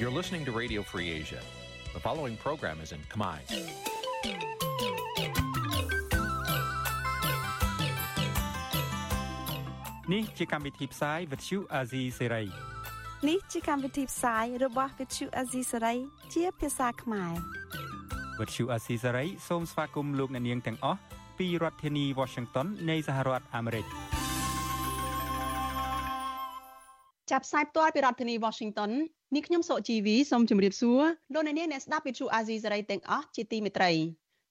You're listening to Radio Free Asia. The following program is in Khmer. នេះជាកម្មវិធីផ្សាយ Vuthu Azizi Serai នេះជាកម្មវិធីផ្សាយរបស់ Vuthu Azizi Serai ជាភាសាខ្មែរ Vuthu Azizi Serai សូមស្វាគមន៍លោកអ្នកនាងទាំងអស់ពីរដ្ឋធានី Washington នៃសហរដ្ឋអាមេរិក ចាប់ផ្សាយផ្ទាល់ពីរដ្ឋធានី Washington នេះខ្ញុំសុជីវីសូមជម្រាបសួរលោកអ្នកនាងអ្នកស្ដាប់វិទ្យុអាស៊ីសេរីទាំងអស់ជាទីមេត្រី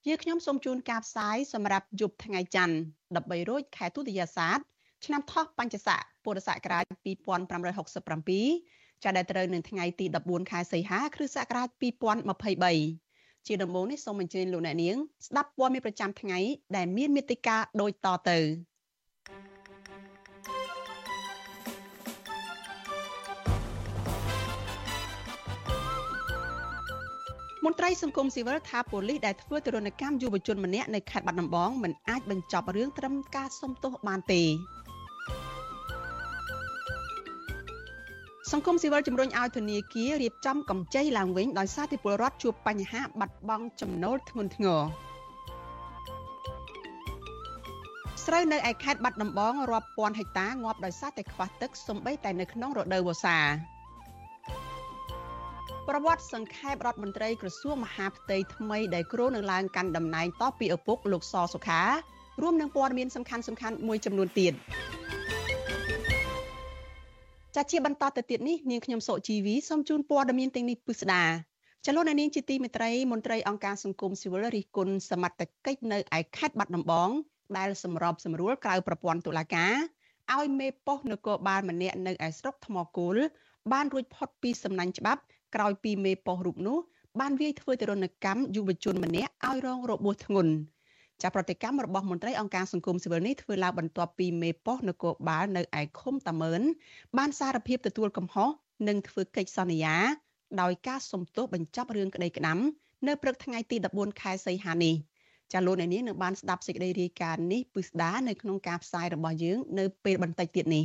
ជាខ្ញុំសូមជូនការផ្សាយសម្រាប់យប់ថ្ងៃច័ន្ទ13រោចខែទុតិយាសាទឆ្នាំថោះបញ្ញស័កពុរសករាជ2567ចាប់ដែលត្រូវនៅថ្ងៃទី14ខែសីហាគ្រិស្តសករាជ2023ជាដំបូងនេះសូមអញ្ជើញលោកអ្នកនាងស្ដាប់ព័ត៌មានប្រចាំថ្ងៃដែលមានមេត្តាដូចតទៅ មន្ត្រីសង្គមស៊ីវិលថាប៉ូលីសដែលធ្វើទរណកម្មយុវជនម្នាក់នៅខេត្តបាត់ដំបងមិនអាចបញ្ចប់រឿងត្រឹមការសុំទោសបានទេសង្គមស៊ីវិលជំរុញឲ្យធនាគាររៀបចំកម្ចីឡើងវិញដោយសារតែពលរដ្ឋជួបបញ្ហាបាត់បង់ចំណូលធ្ងន់ធ្ងរស្រូវនៅឯខេត្តបាត់ដំបងរាប់ពាន់ហិកតាងាប់ដោយសារតែខ្វះទឹកសំបីតែនៅក្នុងរដូវវស្សា ប្រវត្តិសង្ខេបរដ្ឋមន្ត្រីក្រសួងមហាផ្ទៃថ្មីដែលគ្រោងនឹងឡើងកាន់តំណែងតពីឪពុកលោកសសុខារួមនឹងព័ត៌មានសំខាន់សំខាន់មួយចំនួនទៀតចាជាបន្តទៅទៀតនេះនាងខ្ញុំសុជីវីសូមជូនព័ត៌មានទាំងនេះពិស្ដាចលនានាងជាទីមេត្រីមន្ត្រីអង្គការសង្គមស៊ីវិលរិះគន់សមត្ថកិច្ចនៅឯខេត្តបាត់ដំបងដែលសម្របសម្រួលក្រៅប្រព័ន្ធតុលាការឲ្យមេប៉ុស្តិ៍នគរបាលម្នាក់នៅឯស្រុកថ្មគោលបានរួចផុតពីសំណាញ់ច្បាប់ ក្រោយពីមេប៉ុស្តិ៍រូបនោះបានវាយធ្វើទរណកម្មយុវជនម្នាក់ឲ្យរងរបួសធ្ងន់ចាប្រតិកម្មរបស់មន្ត្រីអង្គការសង្គមស៊ីវិលនេះធ្វើឡើងបន្ទាប់ពីមេប៉ុស្តិ៍នគរបាលនៅឯឃុំតាមើនបានសារភាពទទួលកំហុសនិងធ្វើកិច្ចសន្យា ដោយការសុំទោសបញ្ចប់រឿងក្តីក្តាំនៅព្រឹកថ្ងៃទី14ខែសីហានេះចាលោកអ្នកនាងនឹងបានស្ដាប់សេចក្តីរាយការណ៍នេះពិស្ដានៅក្នុងការផ្សាយរបស់យើងនៅពេលបន្តិចទៀតនេះ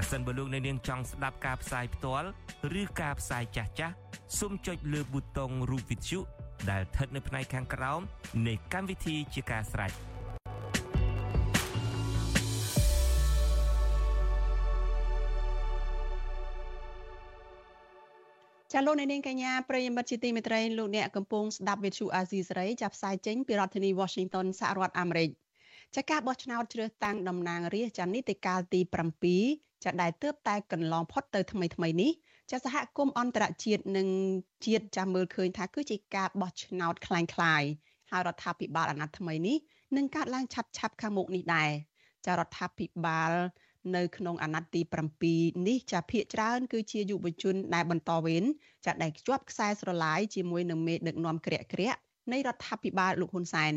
ប្រសិនបើលោកអ្នកនាងចង់ស្ដាប់ការផ្សាយផ្ទាល់ឬការផ្សាយចាស់ចាស់សូមចុចលើប៊ូតុងរូបវិទ្យុដែលស្ថិតនៅផ្នែកខាងក្រោមនៃកម្មវិធីជាការស្រេចចាលោកនាងកញ្ញាប្រិយមិត្តជាទីមេត្រីលោកអ្នកកំពុងស្ដាប់វិទ្យុអាស៊ីសេរីចាប់ផ្សាយចេញពីរដ្ឋធានី Washington សហរដ្ឋអាមេរិកចាការបោះឆ្នោតជ្រើសតាំងតំណាងរាស្ត្រចានីតិកាលទី7 ចាដែលទើបតែកន្លងផុតទៅថ្មីថ្មីនេះចាសហគមន៍អន្តរជាតិនិងជាតិចាំមើលឃើញថាគឺជាការបោះឆ្នោតคล้ายៗហើយរដ្ឋាភិបាលអាណត្តិថ្មីនេះនឹងកាត់ឡើងឆាប់ឆាប់ខាងមុខនេះដែរចារដ្ឋាភិបាលនៅក្នុងអាណត្តិទី7នេះចាភាកច្រើន គឺជាយុវជនដែលបន្តវេនចាដែលជាប់ខ្សែស្រឡាយជាមួយនឹងមេដឹកនាំក្រាក់ក្រាក់នៃរដ្ឋាភិបាលលោកហ៊ុនសែន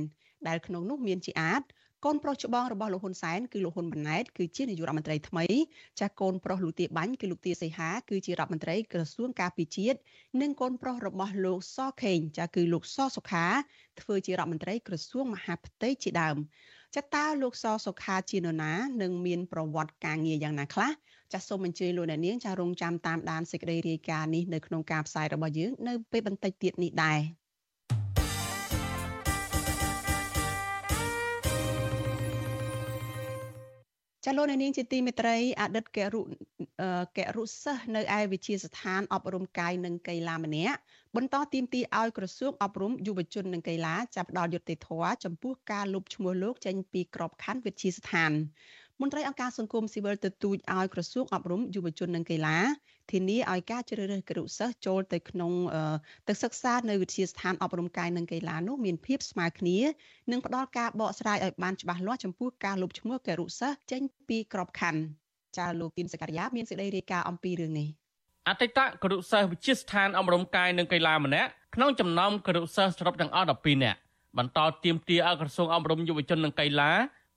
ដែលក្នុងនោះមានជាអាច កូនប្រុសច្បងរបស់លោកហ៊ុនសែនគឺលោកហ៊ុនម៉ាណែតគឺជានាយករដ្ឋមន្ត្រីថ្មីចាស់កូនប្រុសលោកទាបាញ់គឺលោកទាសីហាគឺជារដ្ឋមន្ត្រីក្រសួងការពារជាតិនិងកូនប្រុសរបស់លោកសខេងចាស់គឺលោកសសុខាធ្វើជារដ្ឋមន្ត្រីក្រសួងមហាផ្ទៃជាដើមចាតើលោកសសុខាជានរណានិងមានប្រវត្តិការងារយ៉ាងណាខ្លះចាសសូមអញ្ជើញលោកអ្នកនាងចារងចាំតាមដានសេចក្តីរាយការណ៍នេះនៅក្នុងការផ្សាយរបស់យើងនៅពេលបន្តិចទៀតនេះដែរ ចាលោកនាងជាទីមេត្រីអតីតករុករុសិស្សនៅឯវិទ្យាស្ថានអប់រំកាយនិងកីឡាម្នាក់បន្តទីមទីឲ្យក្រសួងអប់រំយុវជននិងកីឡាចាប់ផ្ដល់យុត្តិធម៌ចំពោះការលុបឈ្មោះលោកចេញពីក្របខ័ណ្ឌវិទ្យាស្ថានមន្ត្រីអង្គការសង្គមស៊ីវិលទទូចឲ្យក្រសួងអប់រំយុវជននិងកីឡា ធានាឲ្យការជ្រើសរើសគរុសិស្សចូលទៅក្នុងទៅសិក្សានៅវិទ្យាស្ថានអប់រំកាយនិងកីឡានោះមានភាពស្មើគ្នានិងផ្ដល់ការបកស្រាយឲ្យបានច្បាស់លាស់ចំពោះការលុបឈ្មោះគរុសិស្សចេញពីក្របខ័ណ្ឌចាលោកគឹមសកលយាមានសេចក្តីរាយការណ៍អំពីរឿងនេះអតីតគរុសិស្សវិទ្យាស្ថានអប់រំកាយនិងកីឡាម្នាក់ក្នុងចំណោមគរុសិស្សសរុបទាំងអស់12នាក់បន្តទៀមទាឲ្យក្រសួងអប់រំយុវជននិងកីឡា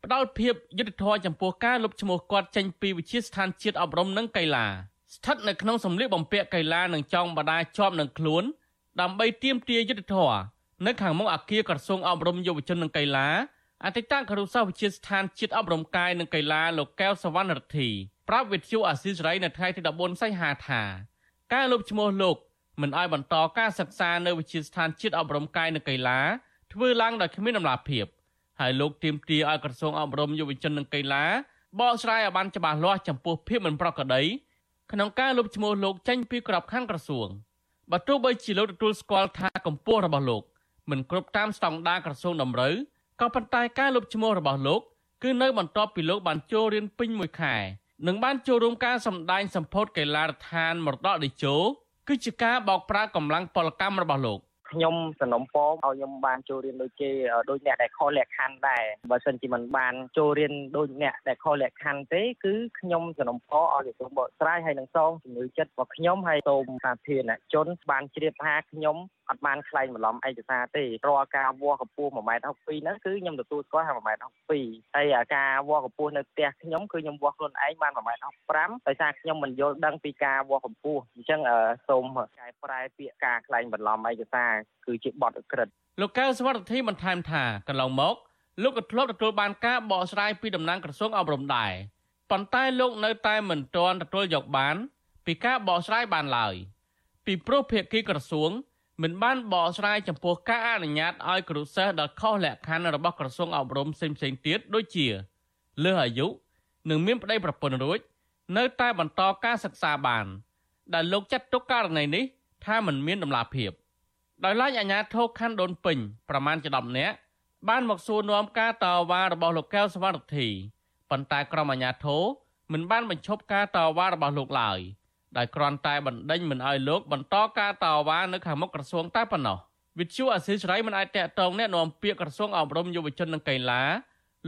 ផ្ដល់ភាពយុត្តិធម៌ចំពោះការលុបឈ្មោះគាត់ចេញពីវិទ្យាស្ថានជាតិអប់រំនិងកីឡា ស្ថិតនៅក្នុងសម្លៀកបំពាក់កីឡានិងចောင်းបដាជាប់នឹងខ្លួន ដើម្បីទៀមទាយុត្តិធម៌នៅខាងមុខអគារក្រសួងអប់រំយុវជននិងកីឡាអតីតគរុសាស្ត្រវិទ្យាស្ថានជាតិអប់រំកាយនិងកីឡាលោកកែវសវណ្ណរទ្ធីប្រាប់វិទ្យុអាស៊ីសេរីនៅថ្ងៃទី14សីហាថាការលុបឈ្មោះលោកមិនអោយបន្តការសិក្សានៅវិទ្យាស្ថានជាតិអប់រំកាយនិងកីឡាធ្វើឡើងដោយគ្មានដំណាភាពហើយលោកទាមទារឲ្យក្រសួងអប់រំយុវជននិងកីឡាបកស្រាយឲ្យបានច្បាស់លាស់ចំពោះភាពមិនប្រក្រតី ក្នុងការលុបឈ្មោះលោកចេញពីក្របខ័ណ្ឌក្រសួងបើទោះបីជាលោកទទួលស្គាល់ថាកម្ពស់របស់លោកមិនគ្រប់តាមស្តង់ដារក្រសួងតម្រូវក៏ប៉ុន្តែការលុបឈ្មោះរបស់លោកគឺនៅបន្ទាប់ពីលោកបានចូលរៀនពេញមួយខែនិងបានចូលរួមការសម្ដែងសម្ពោធកីឡាដ្ឋានមរតកតេជោគឺជាការបោកប្រាស់កម្លាំងពលកម្មរបស់លោក ខ្ញុំសំណុំពរឲ្យខ្ញុំបានចូលរៀនដូចគេដូចអ្នកដែលខុសលក្ខខណ្ឌដែរបើមិនជាមិនបានចូលរៀនដូចអ្នកដែលខុសលក្ខខណ្ឌទេគឺខ្ញុំសំណុំពរឲ្យក្រសួងបកស្រាយហើយនឹងសងជំនឿចិត្តរបស់ខ្ញុំហើយសូមសាធារណជនបានជ្រាបថាខ្ញុំអត់បានខ្លែងបន្លំឯកសារទេរាល់ការវាស់កម្ពស់1.62ហ្នឹងគឺខ្ញុំទទួលស្គាល់ថា1.62ហើយការវាស់កម្ពស់នៅផ្ទះខ្ញុំគឺខ្ញុំវាស់ខ្លួនឯងបាន1.65ដោយសារខ្ញុំមិនយល់ដឹងពីការវាស់កម្ពស់អញ្ចឹងសូមកែប្រែពាក្យការខ្លែងបន្លំឯកសារគឺជាបទអក្រិតលោកកៅសវត្ថិបន្ថែមថាកន្លងមកលោកក៏ធ្លាប់ទទួលបានការបកស្រាយពីតំណាងក្រសួងអប់រំដែរប៉ុន្តែលោកនៅតែមិនទាន់ទទួលយកបាន ពីការបកស្រាយបានឡើយពីព្រោះភាគីក្រសួង មិនបានបកស្រាយចំពោះការអនុញ្ញាតឲ្យគ្រូសិស្សដែលខុសលក្ខខណ្ឌរបស់ក្រសួងអប់រំផ្សេងៗទៀតដូចជាលើសអាយុនិងមានប្តីប្រពន្ធរួច នៅតែបន្តការសិក្សាបាន ដែលលោកចាត់ទុកករណីនេះថាមិនមានដំណាភាពដោយឡែកអាជ្ញាធរខណ្ឌដូនពេញប្រមាណជា10នាក់បានមកសួរនាំការតវ៉ារបស់លោកកែវសវត្ថិប៉ុន្តែក្រុមអាជ្ញាធរមិនបានបញ្ឈប់ការតវ៉ារបស់លោកឡើយ។ ដោយគ្រាន់តែបណ្ដេញមិនឲ្យលោកបន្តការតវ៉ានៅខាងមុខក្រសួងតែប៉ុណ្ណោះវិទ្យុអសិរ័យមិនអាចតាក់ទងអ្នកនាំពាក្យក្រសួងអប់រំយុវជននិងកីឡា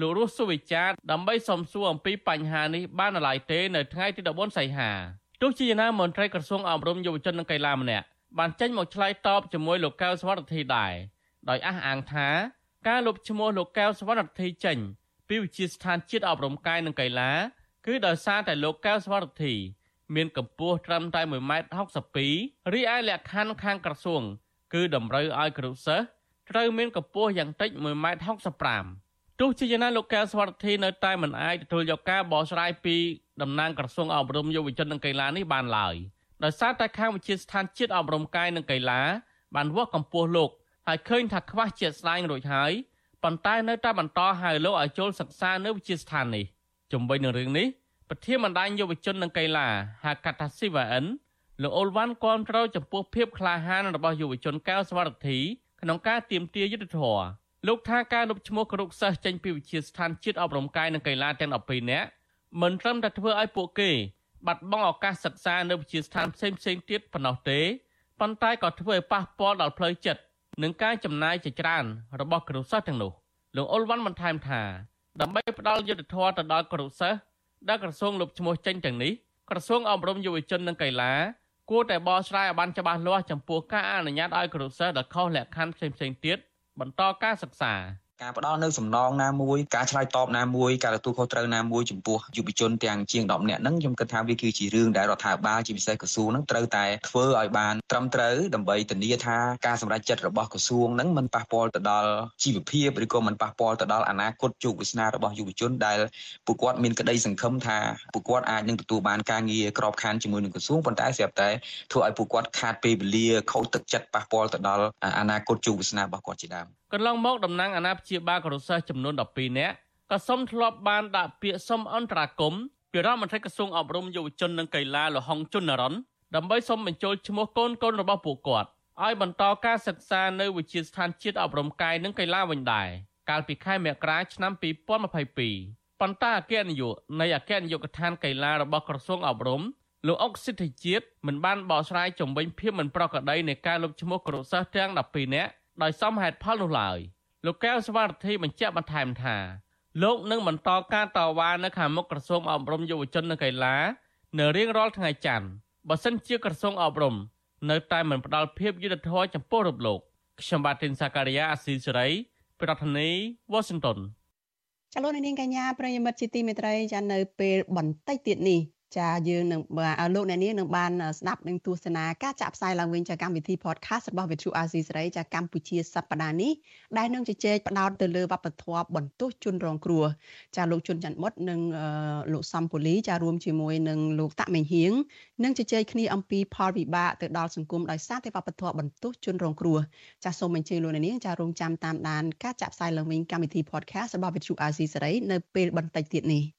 លោករស់សុវិចារដើម្បីសំសួរអំពីបញ្ហានេះបានឡើយទេនៅថ្ងៃទី14សីហាទោះជាយ៉ាងណាមន្ត្រីក្រសួងអប់រំយុវជននិងកីឡាម្នាក់បានចេញមកឆ្លើយតបជាមួយលោកកៅសវណ្ណធីដែរដោយអះអាងថាការលុបឈ្មោះលោកកៅសវណ្ណធីចេញពីវិទ្យាស្ថានជាតិអប់រំកាយនិងកីឡាគឺដោយសារតែលោកកៅសវណ្ណធី មានកម្ពស់ត្រឹមតែ1ម៉ែត្រ62រីឯលក្ខខណ្ឌខាងក្រសួង គឺតម្រូវឲ្យគ្រូសិស្សត្រូវមានកម្ពស់យ៉ាងតិច1ម៉ែត្រ65ទោះជាយ៉ាងណាលោកកែវសវត្ថិនៅតែមិនអាចទទួលយកការបកស្រាយពីតំណាងក្រសួងអប់រំយុវជននិងកីឡានេះបានឡើយដោយសារតែខាងវិទ្យាស្ថានជាតិអប់រំកាយនិងកីឡា បានវាស់កម្ពស់លោកហើយឃើញថាខ្វះជាក់ស្ដែងរួចហើយប៉ុន្តែនៅតែបន្តហៅលោកឲ្យចូលសិក្សានៅវិទ្យាស្ថាននេះជំវិញនឹងរឿងនេះ ប្រធានបណ្ដាញយុវជននិងកីឡាហៅកាត់ថា CVN លោកអូលវ៉ាន់គាំទ្រចំពោះភាពក្លាហានរបស់យុវជនកែវសវត្ថិក្នុងការទៀមទាយុទ្ធធរលោកថាការលុបឈ្មោះគរុកសិស្សចេញពីវិទ្យាស្ថានជាតិអប់រំកាយនិងកីឡាទាំង12នាក់មិនត្រឹមតែធ្វើឲ្យពួកគេបាត់បង់ឱកាសសិក្សានៅវិទ្យាស្ថានផ្សេងផ្សេងទៀតប៉ុណ្ណោះទេប៉ុន្តែក៏ធ្វើឲ្យប៉ះពាល់ដល់ផ្លូវចិត្តនិងការចំណាយជាច្រើនរបស់គ្រូសិស្សទាំងនោះលោកអ៊ុលវ៉ាន់បន្ថែមថាដើម្បីផ្ដល់យុទ្ធធម៌ទៅដល់គ្រូសិស្ស ដែលក្រសួងលុបឈ្មោះចេញទាំងនេះក្រសួងអប់រំយុវជននិងកីឡាគួរតែបកស្រាយឲ្យបានច្បាស់លាស់ចំពោះការអនុញ្ញាតឲ្យគ្រូសិស្សដែលខុសលក្ខខណ្ឌផ្សេងៗទៀតបន្តការសិក្សា ការផ្ដល់នៅសំណងណាមួយការឆ្លើយតបណាមួយការទទួលខុសត្រូវណាមួយចំពោះយុវជនទាំងជាង10នាក់ហ្នឹងខ្ញុំគិតថាវាគឺជារឿងដែលរដ្ឋាភិបាលជាពិសេសក្រសួងហ្នឹងត្រូវតែធ្វើឲ្យបានត្រឹមត្រូវដើម្បីធានាថាការសម្រេចចិត្តរបស់ក្រសួងហ្នឹងមិនប៉ះពាល់ទៅដល់ជីវភាពឬក៏មិនប៉ះពាល់ទៅដល់អនាគតជោគវាសនារបស់យុវជនដែលពួកគាត់មានក្តីសង្ឃឹមថាពួកគាត់អាចនឹងទទួលបានការងារក្របខ័ណ្ឌជាមួយនឹងក្រសួងប៉ុន្តែស្រាប់តែធ្វើឲ្យពួកគាត់ខាតពេលវេលាខូចទឹកចិត្តប៉ះពាល់ទៅដល់អនាគតជោគវាសនារបស់គាត់ជាដើមកន្លងមកតំណាងអាណាព្យាបាលករុសិស្សចំនួន12នាក់ក៏សុំធ្លាប់បានដាក់ពាក្យសុំអន្តរាគមន៍ពីរដ្ឋមន្ត្រីក្រសួងអប់រំយុវជននិងកីឡាលហុងជុននរ៉ុនដើម្បីសុំបញ្ចូលឈ្មោះកូនកូនរបស់ពួកគាត់ឲ្យបន្តការសិក្សានៅវិទ្យាស្ថានជាតិអប់រំកាយនិងកីឡាវិញដែរកាលពីខែមករាឆ្នាំ2022ប៉ុន្តែអគ្គនាយកនៃអគ្គនាយកដ្ឋានកីឡារបស់ក្រសួងអប់រំលោកអុកសិទ្ធិជាតិមិនបានបកស្រាយជំវិញភាពមិនប្រក្រតីនៃការលុបឈ្មោះគ្រូសិស្សទាំង12នាក់ ដោយសមហេតុផលនោះឡើយលោកកែវសវត្ថិបញ្ជាក់បន្ថែមថាលោកនឹងបន្តការតវ៉ានៅខាងមុខក្រសួងអប់រំយុវជននិងកីឡានៅរៀងរាល់ថ្ងៃច័ន្ទបើសិនជាក្រសួងអប់រំនៅតែមិនផ្ដល់ភាពយុត្តិធម៌ចំពោះរូបលោកខ្ញុំបាទទីនសាការីយ៉ាអាស៊ីសេរីប្រធានាធិបតី Washington ចលនានាងកញ្ញាប្រិយមិត្តជាទីមេត្រីចានៅពេលបន្តិចទៀតនេះ ចាយើងនឹងលោកអ្នកនាងនឹងបានស្ដាប់នឹងទស្សនាការចាក់ផ្សាយឡើងវិញចាកម្មវិធី podcast របស់ Vithu Azizi សេរីចាកម្ពុជាសប្តាហ៍នេះដែលនឹងជជែកផ្ដោតទៅលើវប្បធម៌បន្ទោសជនរងគ្រោះចាលោកជុនច័ន្ទមុតនិងលោកសំពូលីចារួមជាមួយនឹងលោកតាក់មេងហៀងនឹងជជែកគ្នាអំពីផលវិបាកទៅដល់សង្គមដោយសារតែវប្បធម៌បន្ទោសជនរងគ្រោះចាសូមអញ្ជើញលោកអ្នកនាងចារងចាំតាមដានការចាក់ផ្សាយឡើងវិញកម្មវិធី podcast របស់ Vithu Azizi សេរីនៅពេលបន្តិចទៀតនេះ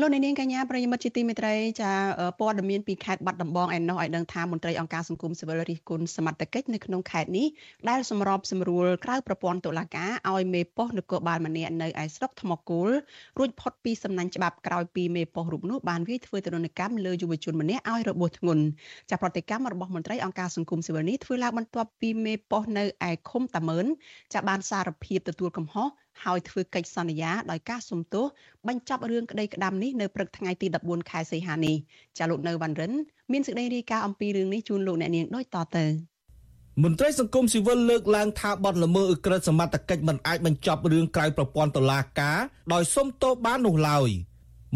លោកនាងកញ្ញាប្រិយមិត្តជាទីមេត្រីចាព័ត៌មានពីខេត្តបាត់ដំបងឯណោះឲ្យដឹងថាមន្ត្រីអង្គការសង្គមស៊ីវិលរិះគន់សមត្ថកិច្ចនៅក្នុងខេត្តនេះដែលសម្របសម្រួលក្រៅប្រព័ន្ធតុលាការឲ្យមេប៉ុស្តិ៍នគរបាលម្នាក់នៅឯស្រុកថ្មគូលរួចផុតពីសំណាញ់ច្បាប់ក្រោយពីមេប៉ុស្តិ៍រូបនោះបានវាយធ្វើទរណកម្មលើយុវជនម្នាក់ឲ្យរបួសធ្ងន់ចាប្រតិកម្មរបស់មន្ត្រីអង្គការសង្គមស៊ីវិលនេះធ្វើឡើងបន្ទាប់ពីមេប៉ុស្តិ៍នៅឯឃុំតាមើនចាបានសារភាពទទួលកំហុសហើយធ្វើកិច្ចសន្យាដោយការសុំទោសបញ្ចប់រឿងក្តីក្តាំនេះនៅព្រឹកថ្ងៃទី14ខែសីហានេះចាលោកនៅវ៉ាន់រិនមានសេចក្តីរាយការណ៍អំពីរឿងនេះជូនលោកអ្នកនាងដូចតទៅមន្ត្រីសង្គមស៊ីវិលលើកឡើងថាបទល្មើសអ ுக ្រិតសមត្ថកិច្ចមិនអាចបញ្ចប់រឿងក្រៅប្រព័ន្ធតុលាការដោយសុំទោសបាននោះឡើយ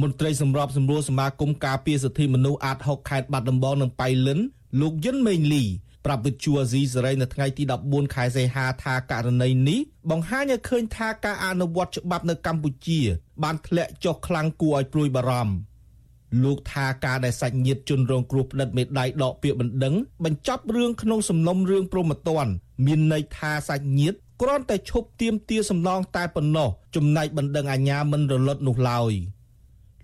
មន្ត្រីសម្របសម្រួលសមាគមការពារសិទ្ធិមនុស្សអាត6ខេត្តបាត់ដំបងនិងបៃលិនលោកយិនមេងលី ប្រាប់វិទ្យុអាស៊ីសេរីនៅថ្ងៃទី14ខែសីហាថាករណីនេះបង្ហាញឲ្យឃើញថាការអនុវត្តច្បាប់នៅកម្ពុជា បានធ្លាក់ចុះខ្លាំងគួរឲ្យព្រួយបារម្ភលោកថាការដែលសាច់ញាតិជនរងគ្រោះផ្តិតមេដៃដកពាក្យបណ្ដឹងបញ្ចប់រឿងក្នុងសំណុំរឿងព្រមត្តនមានន័យថាសាច់ញាតិគ្រាន់តែឈប់ទៀមទាសំណងតែប៉ុណ្ណោះចំណែកបណ្ដឹងអាញាមិនរលត់នោះឡើយ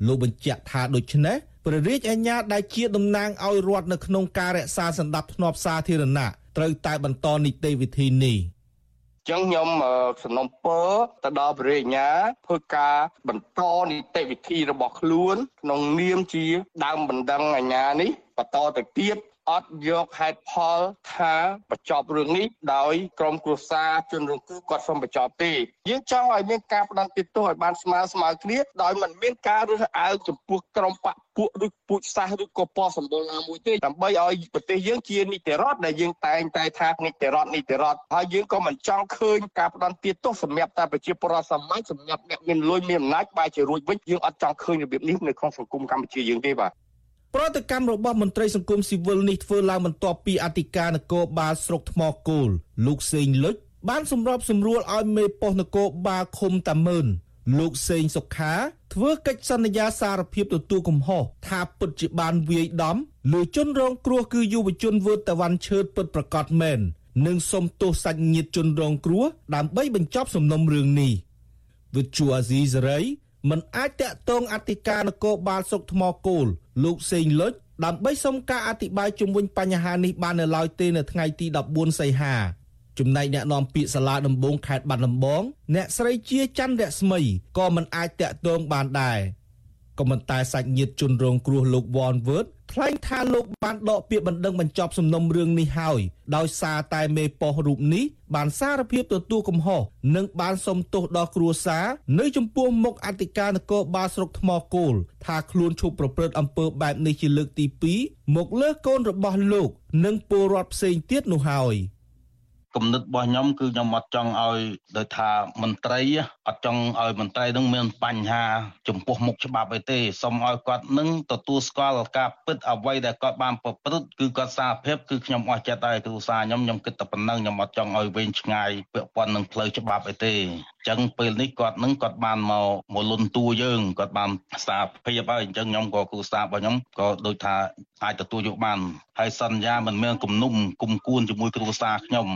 លោកបញ្ជាក់ថាដូច្នេះ ព្រះរាជអាជ្ញាដែលជាតំណាងឲ្យរដ្ឋនៅក្នុងការរក្សាសន្តិភាពធ្នាប់សាធារណៈត្រូវតែបន្តនីតិវិធីនេះចឹងខ្ញុំសំណុំពរទៅដល់ព្រះរាជអាជ្ញាធ្វើការបន្តនីតិវិធីរបស់ខ្លួន ក្នុងនាមជាដើមបណ្ដឹងអាជ្ញានេះបន្តទៅទៀត អត់យកហេតុផលថាបញ្ចប់រឿងនេះដោយក្រមគ្រួសារជនរងគ្រោះគាត់សុំបញ្ចប់ទេយើងចង់ឲ្យមានការផ្ដន្ទាទោសឲ្យបានស្មើស្មើគ្នាដោយមិនមានការរើសអើងចំពោះក្រមបកពួកឬពូជសាសឬក៏ពណ៌សម្បុរណាមួយទេដើម្បីឲ្យប្រទេសយើងជានីតិរដ្ឋដែលយើងតែងតែថានីតិរដ្ឋនីតិរដ្ឋហើយយើងក៏មិនចង់ឃើញការផ្ដន្ទាទោសសម្រាប់តែប្រជាពលរដ្ឋសាមញ្ញសម្រាប់អ្នកមានលុយមានអំណាចបែរជារួចវិញយើងអត់ចង់ឃើញរបៀបនេះនៅក្នុងសង្គមកម្ពុជាយើងទេបាទ ប្រតិកម្មរបស់មន្ត្រីសង្គមស៊ីវិលនេះធ្វើឡើងបន្ទាប់ពីអធិការនគរបាលស្រុកថ្មគោលលោកសេងលុចបានសម្របសម្រួលឲ្យមេប៉ុស្តិ៍នគរបាលឃុំតាមើនលោកសេងសុខាធ្វើកិច្ចសន្យាសារភាពទទួលកំហុសថាពិតជាបានវាយដំលើជនរងគ្រោះគឺយុវជនវឺតតវ៉ាន់ឈើតពិតប្រកបមែននិងសុំទោសសាច់ញាតិជនរងគ្រោះដើម្បីបញ្ចប់សំណុំរឿងនេះវិទ្យុអាស៊ីសេរីមិនអាចតាក់ទងអធិការនគរបាលស្រុកថ្មគោល លោកសេងលុចដើម្បីសុំការអធិប្បាយជុំវិញបញ្ហានេះបាននៅឡើយទេនៅថ្ងៃទី14សីហាចំណែកអ្នកនាំពាក្យសាលាដំបងខេត្តបាត់ដំបងអ្នកស្រីជាច័ន្ទរស្មីក៏មិនអាចតាក់ទងបានដែរ ក៏មិនតែសាច់ញាតិជនរងគ្រោះលោកវ៉នវើតថ្លែងថាលោកបានដកពាក្យបណ្ដឹងបញ្ចប់សំណុំរឿងនេះហើយដោយសារតែមេប៉ុស្តិ៍រូបនេះបានសារភាពទទួលកំហុសនិងបានសុំទោសដល់គ្រួសារនៅចំពោះមុខអធិការនគរបាលស្រុកថ្មគោលថាខ្លួនឈប់ប្រព្រឹត្តអំពើបែបនេះជាលើកទី2មកលើកូនរបស់លោក និងពលរដ្ឋផ្សេងទៀតនោះហើយ។ គំនិតរបស់ខ្ញុំគឺខ្ញុំអត់ចង់ឲ្យដោយថាមន្ត្រីអត់ចង់ឲ្យមន្ត្រីនឹងមានបញ្ហា ចំពោះមុខច្បាប់អីទេសូមឲ្យគាត់នឹងទទួលស្គាល់ការពិតអ្វីដែលគាត់បានប្រព្រឹត្តគឺគាត់សារភាពគឺខ្ញុំអស់ចិត្តហើយគ្រូសាខ្ញុំខ្ញុំគិតតែប៉ុណ្ណឹងខ្ញុំអត់ចង់ឲ្យវែងឆ្ងាយពាក់ព័ន្ធនឹងផ្លូវច្បាប់អីទេអញ្ចឹងពេលនេះគាត់នឹងគាត់បានមកមកលុនតួយើងគាត់បានសារភាពហើយអញ្ចឹងខ្ញុំក៏គ្រូសារបស់ខ្ញុំក៏ដូចថាអាចទទួលយកបានហើយសន្យាមិនមានគំនុំគុំគួនជាមួយគ្រូសាខ្ញុំ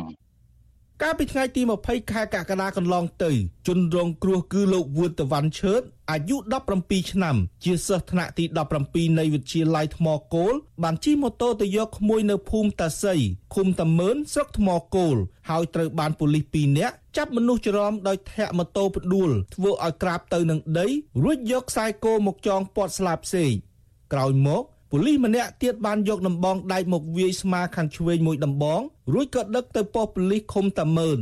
កាលពីថ្ងៃទី20ខែកក្កដាកន្លងទៅជនរងគ្រោះគឺលោកវឿនតវ៉ាន់ឈើតអាយុ17ឆ្នាំ ជាសិស្សថ្នាក់ទី17នៃវិទ្យាល័យថ្មគោលបានជិះម៉ូតូទៅយកក្មួយនៅភូមិតាសីឃុំតាមើនស្រុកថ្មគោលហើយត្រូវបានប៉ូលីស2នាក់ចាប់មនុស្សច្រំដោយធាក់ម៉ូតូផ្ដួលធ្វើឲ្យក្រាបទៅនឹងដីរួចយកខ្សែគោមកចងពាត់ស្លាបផ្សេងក្រោយមក ប៉ូលីសម្នាក់ទៀតបានយកដំបងដែកមកវាយស្មាខាងឆ្វេងមួយដំបងរួចក៏ដឹកទៅប៉ុស្តិ៍ប៉ូលីសឃុំតាម៉ឺន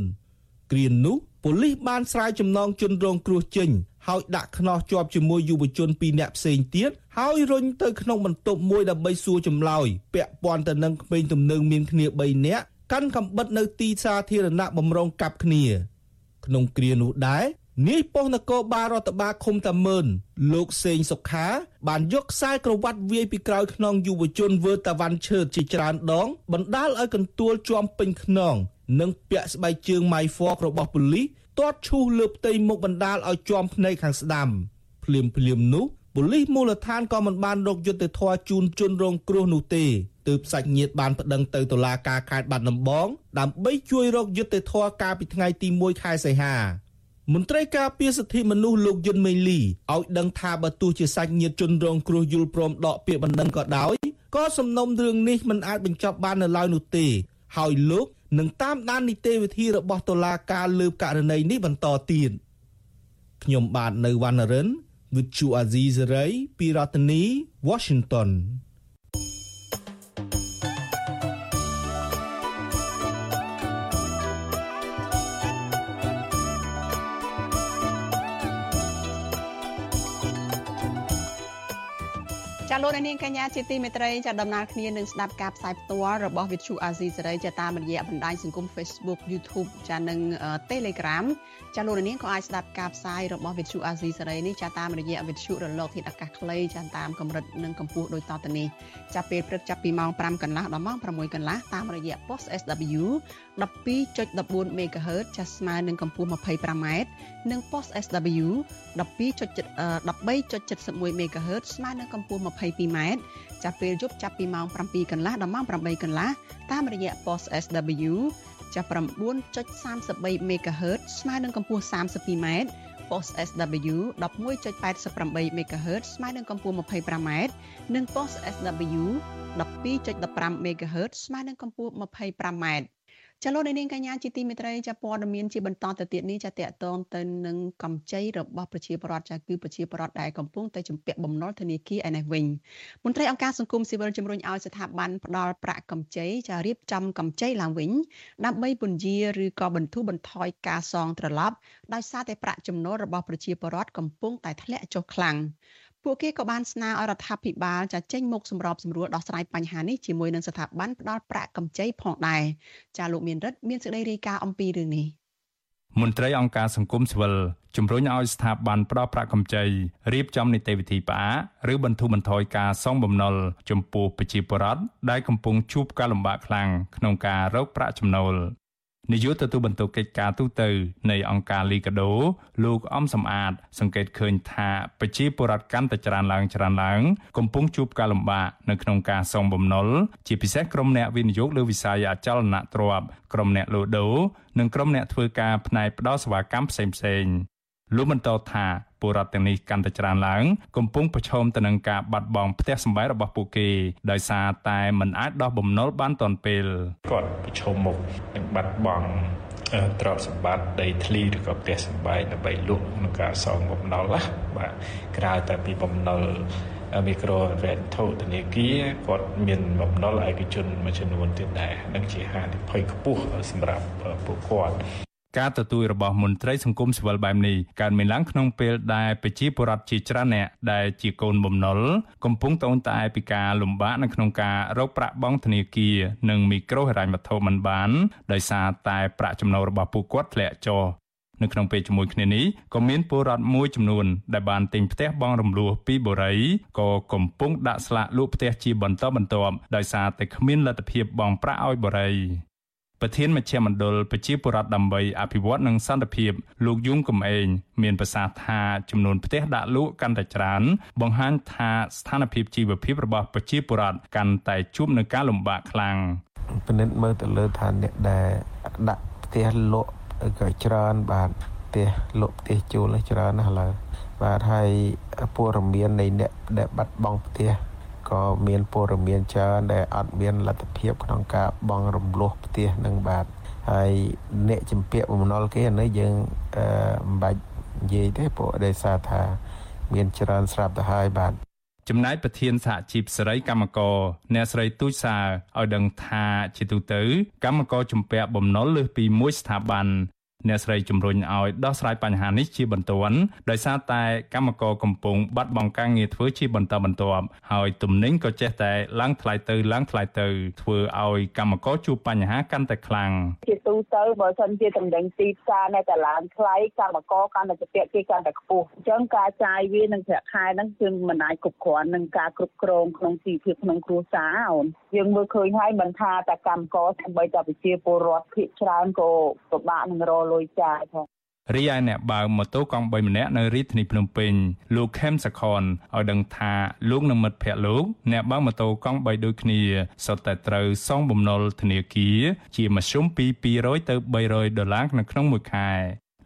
គ្រានោះប៉ូលីសបានស្រាយចំណងជនរងគ្រោះចេញហើយដាក់ខ្នោះជាប់ជាមួយយុវជន2នាក់ផ្សេងទៀតហើយរុញទៅក្នុងបន្ទប់មួយដើម្បីសួរចម្លើយពាក់ព័ន្ធទៅនឹងក្មេងទំនើងមានគ្នា3នាក់កាន់កំបិតនៅទីសាធារណៈបំរុងកាប់គ្នា ក្នុងគ្រានោះដែរ នាយប៉ុស្តិ៍នគរបាលរដ្ឋបាលឃុំតាម៉ឺនលោកសេងសុខា បានយកខ្សែក្រវ៉ាត់វាយពីក្រោយខ្នងយុវជនវើតាវ៉ាន់ឈើតជាច្រើនដង បណ្ដាលឲ្យកន្ទួលជាប់ពេញខ្នង និងពាក់ស្បែកជើងម៉ៃហ្វករបស់ប៉ូលីសទាត់ឈូសលើផ្ទៃមុខបណ្ដាលឲ្យជាប់ភ្នែកខាងស្ដាំភ្លាមភ្លាមនោះប៉ូលីសមូលដ្ឋានក៏មិនបានរកយុត្តិធម៌ជូនជនរងគ្រោះនោះទេទើបសាច់ញាតិបានប្តឹងទៅតុលាការខេត្តបាត់ដំបង ដើម្បីជួយរកយុត្តិធម៌កាលពីថ្ងៃទី1ខែសីហា មន្ត្រីការពារសិទ្ធិមនុស្សលោកយុនមេលីឲ្យដឹងថាបើទោះជាសាច់ញាតិជនរងគ្រោះយល់ព្រមដកពាក្យបណ្ដឹងក៏ដោយក៏សំណុំរឿងនេះមិនអាចបញ្ចប់បាននៅឡើយនោះទេ ហើយលោកនឹងតាមដាននីតិវិធីរបស់តុលាការលើករណីនេះបន្តទៀតខ្ញុំបាទនៅវណ្ណរិន with Chu Azizi Saray ពីរដ្ឋធានី Washington ចាលោកនាងកញ្ញាជាទីមេត្រីចាដំណើរគ្នានឹងស្ដាប់ការផ្សាយផ្ទាល់របស់ Vithu Azizi សេរីចាតាមរយៈបណ្ដាញសង្គម Facebook YouTube ចានិង Telegram ចាលោកនាងក៏អាចស្ដាប់ការផ្សាយរបស់ Vithu Azizi សេរីនេះចាតាមរយៈ Vithu រលកធាតុអាកាសខ្លីចាតាមកម្រិតនិងកម្ពស់ដូចតទៅនេះចាពេលព្រឹកចាប់ពីម៉ោង5កន្លះដល់ម៉ោង6កន្លះតាមរយៈ post SW 12.14 MHz ចាស្មើនឹងកម្ពស់ 25m និង post SW 12.13.71 MHz ស្មើនឹងកម្ពស់ 22m ចាប់ពេលយប់ចាប់ពីម៉ោង7កន្លះដល់ម៉ោង8កន្លះតាមរយៈ post SW ចាប់9.33 MHz ស្មើនឹងកម្ពស់ 32m post SW 11.88 MHz ស្មើនឹងកម្ពស់ 25m និង post SW 12.15 MHz ស្មើនឹងកម្ពស់ 25m ចលនានាងកញ្ញាជាទីមេត្រីចាព័ត៌មានជាបន្តទៅទៀតនេះចាតកតងទៅនឹងកម្ចីរបស់ប្រជាពលរដ្ឋចាគឺប្រជាពលរដ្ឋដែលកំពុងតែជំពាក់បំណុលធនាគារឯនេះវិញមន្ត្រីអង្គការសង្គមស៊ីវិលជំរុញឲ្យស្ថាប័នផ្ដល់ប្រាក់កម្ចីចារៀបចំកម្ចីឡើងវិញដើម្បីពន្យាឬក៏បន្ធូរបន្ថយការសងត្រឡប់ដោយសារតែប្រាក់ចំណូលរបស់ប្រជាពលរដ្ឋកំពុងតែធ្លាក់ចុះខ្លាំង ពួកគេក៏បានស្នើឲ្យរដ្ឋាភិបាលចាចេញមុខសម្របសម្រួលដោះស្រាយបញ្ហានេះជាមួយនឹងស្ថាប័នផ្ដល់ប្រាក់កម្ចីផងដែរចាលោកមានរិទ្ធមានសេចក្តីរាយការណ៍អំពីរឿងនេះមន្ត្រីអង្គការសង្គមស៊ីវិលជំរុញឲ្យស្ថាប័នផ្ដល់ប្រាក់កម្ចីរៀបចំនីតិវិធីផ្អាកឬបន្ធូរបន្ថយការសងបំណុលចំពោះប្រជាពលរដ្ឋដែលកំពុងជួបការលំបាកខ្លាំងក្នុងការរកប្រាក់ចំណូល នាយកទទួលបន្ទុកកិច្ចការទូតនៃអង្គការលីកាដូលោកអំសំអាត សង្កេតឃើញថាប្រជាពលរដ្ឋកាន់តែច្រើនឡើងច្រើនឡើង កំពុងជួបការលំបាកនៅក្នុងការសងបំណុលជាពិសេសក្រុមអ្នកវិនិយោគលើវិស័យអចលនទ្រព្យក្រុមអ្នកលក់ដូរនិងក្រុមអ្នកធ្វើការផ្នែកផ្ដល់សេវាកម្មផ្សេងៗ លោកបន្តថាពលរដ្ឋទាំងនេះកាន់តែច្រើនឡើងកំពុងប្រឈមទៅនឹងការបាត់បង់ផ្ទះសម្បែងរបស់ពួកគេដោយសារតែមិនអាចដោះបំណុលបានទាន់ពេលគាត់ប្រឈមមុខនឹងបាត់បង់ទ្រព្យសម្បត្តិដីធ្លីឬក៏ផ្ទះសម្បែងដើម្បីលក់ក្នុងការសងបំណុលណាបាទក្រៅតែពីបំណុលមីក្រូវេនធូធនាគារគាត់មានបំណុលឯកជនមួយចំនួនទៀតដែរនឹងជាហានិភ័យខ្ពស់សម្រាប់ពួកគាត់ ការទទូចរបស់មន្ត្រីសង្គមស៊ីវិលបែបនេះកើតមានឡើងក្នុងពេលដែលប្រជាពលរដ្ឋជាច្រើនអ្នកដែលជាកូនបំណុលកំពុងត្អូញត្អែពីការលំបាកនៅក្នុងការរកប្រាក់បង់ធនាគារនិងមីក្រូហិរញ្ញវត្ថុមិនបានដោយសារតែប្រាក់ចំណូលរបស់ពួកគាត់ធ្លាក់ចុះនៅក្នុងពេលជាមួយគ្នានេះក៏មានពលរដ្ឋមួយចំនួនដែលបានទិញផ្ទះបង់រំលោះពីបូរីក៏កំពុងដាក់ស្លាកលក់ផ្ទះជាបន្តបន្ទាប់ដោយសារតែគ្មានលទ្ធភាពបង់ប្រាក់ឲ្យបូរី ប្រធានមជ្ឈមណ្ឌលប្រជាពលរដ្ឋដើម្បីអភិវឌ្ឍនិងសន្តិភាពលោកយងកំឯងមានប្រសាសន៍ថាចំនួនផ្ទះដាក់លក់កាន់តែច្រើន បង្ហាញថាស្ថានភាពជីវភាពរបស់ប្រជាពលរដ្ឋកាន់តែជួបនឹងការលំបាកខ្លាំងពិនិត្យមើលទៅលើថាអ្នកដែលដាក់ផ្ទះលក់ក៏ច្រើនបាទផ្ទះលក់ផ្ទះជួលច្រើនណាស់ឥឡូវបាទហើយព័ត៌មាននៃអ្នកដែលបាត់បង់ផ្ទះ ក៏មានព័ត៌មានច្រើនដែលអត់មានលទ្ធភាពក្នុងការបង់រំលោះផ្ទះនឹងបាទហើយអ្នកចម្ពាក់បំណុលគេអានេះយើងអឺមិនបាច់និយាយទេព្រោះដោយសារថា មានច្រើនស្រាប់ទៅហើយបាទចំណែកប្រធានសហជីពសេរីកម្មករអ្នកស្រីទូចសាឲ្យដឹងថាជាទូទៅកម្មករជំពាក់បំណុលលើសពីមួយស្ថាប័ន អ្នកស្រីជំរុញឲ្យដោះស្រាយបញ្ហានេះជាបន្ទាន់ដោយសារតែកម្មករកំពុងបាត់បង់ការងារធ្វើជាបន្តបន្ទាប់ហើយទំនិញក៏ចេះតែឡើងថ្លៃទៅឡើងថ្លៃទៅធ្វើឲ្យកម្មករជួបបញ្ហាកាន់តែខ្លាំងជាទូទៅបើសិនជាតំណែងទីផ្សារនៅតែឡើងថ្លៃកម្មករកាន់តែពាក់គេកាន់តែខ្ពស់អញ្ចឹងការចាយវានឹងប្រាក់ខែហ្នឹងគឺមិនអាចគ្រប់គ្រាន់នឹងការគ្រប់គ្រងក្នុងជីវភាពក្នុងគ្រួសារអូនយើងមើលឃើញហើយមិនថាតែកម្មករតែបីតែប្រជាពលរដ្ឋភាគច្រើនក៏ពិបាកនឹងរលុយចាយផងរីឯអ្នកបើកម៉ូតូកង់3ម្នាក់នៅរាជធានីភ្នំពេញលោកខេមសខនឲ្យដឹងថាលោកនិងមិត្តភ័ក្តិលោកអ្នកបើកម៉ូតូកង់3ដូចគ្នាសុទ្ធតែត្រូវសងបំណុលធនាគារជាមធ្យមពី200ទៅ300ដុល្លារនៅក្នុងមួយខែ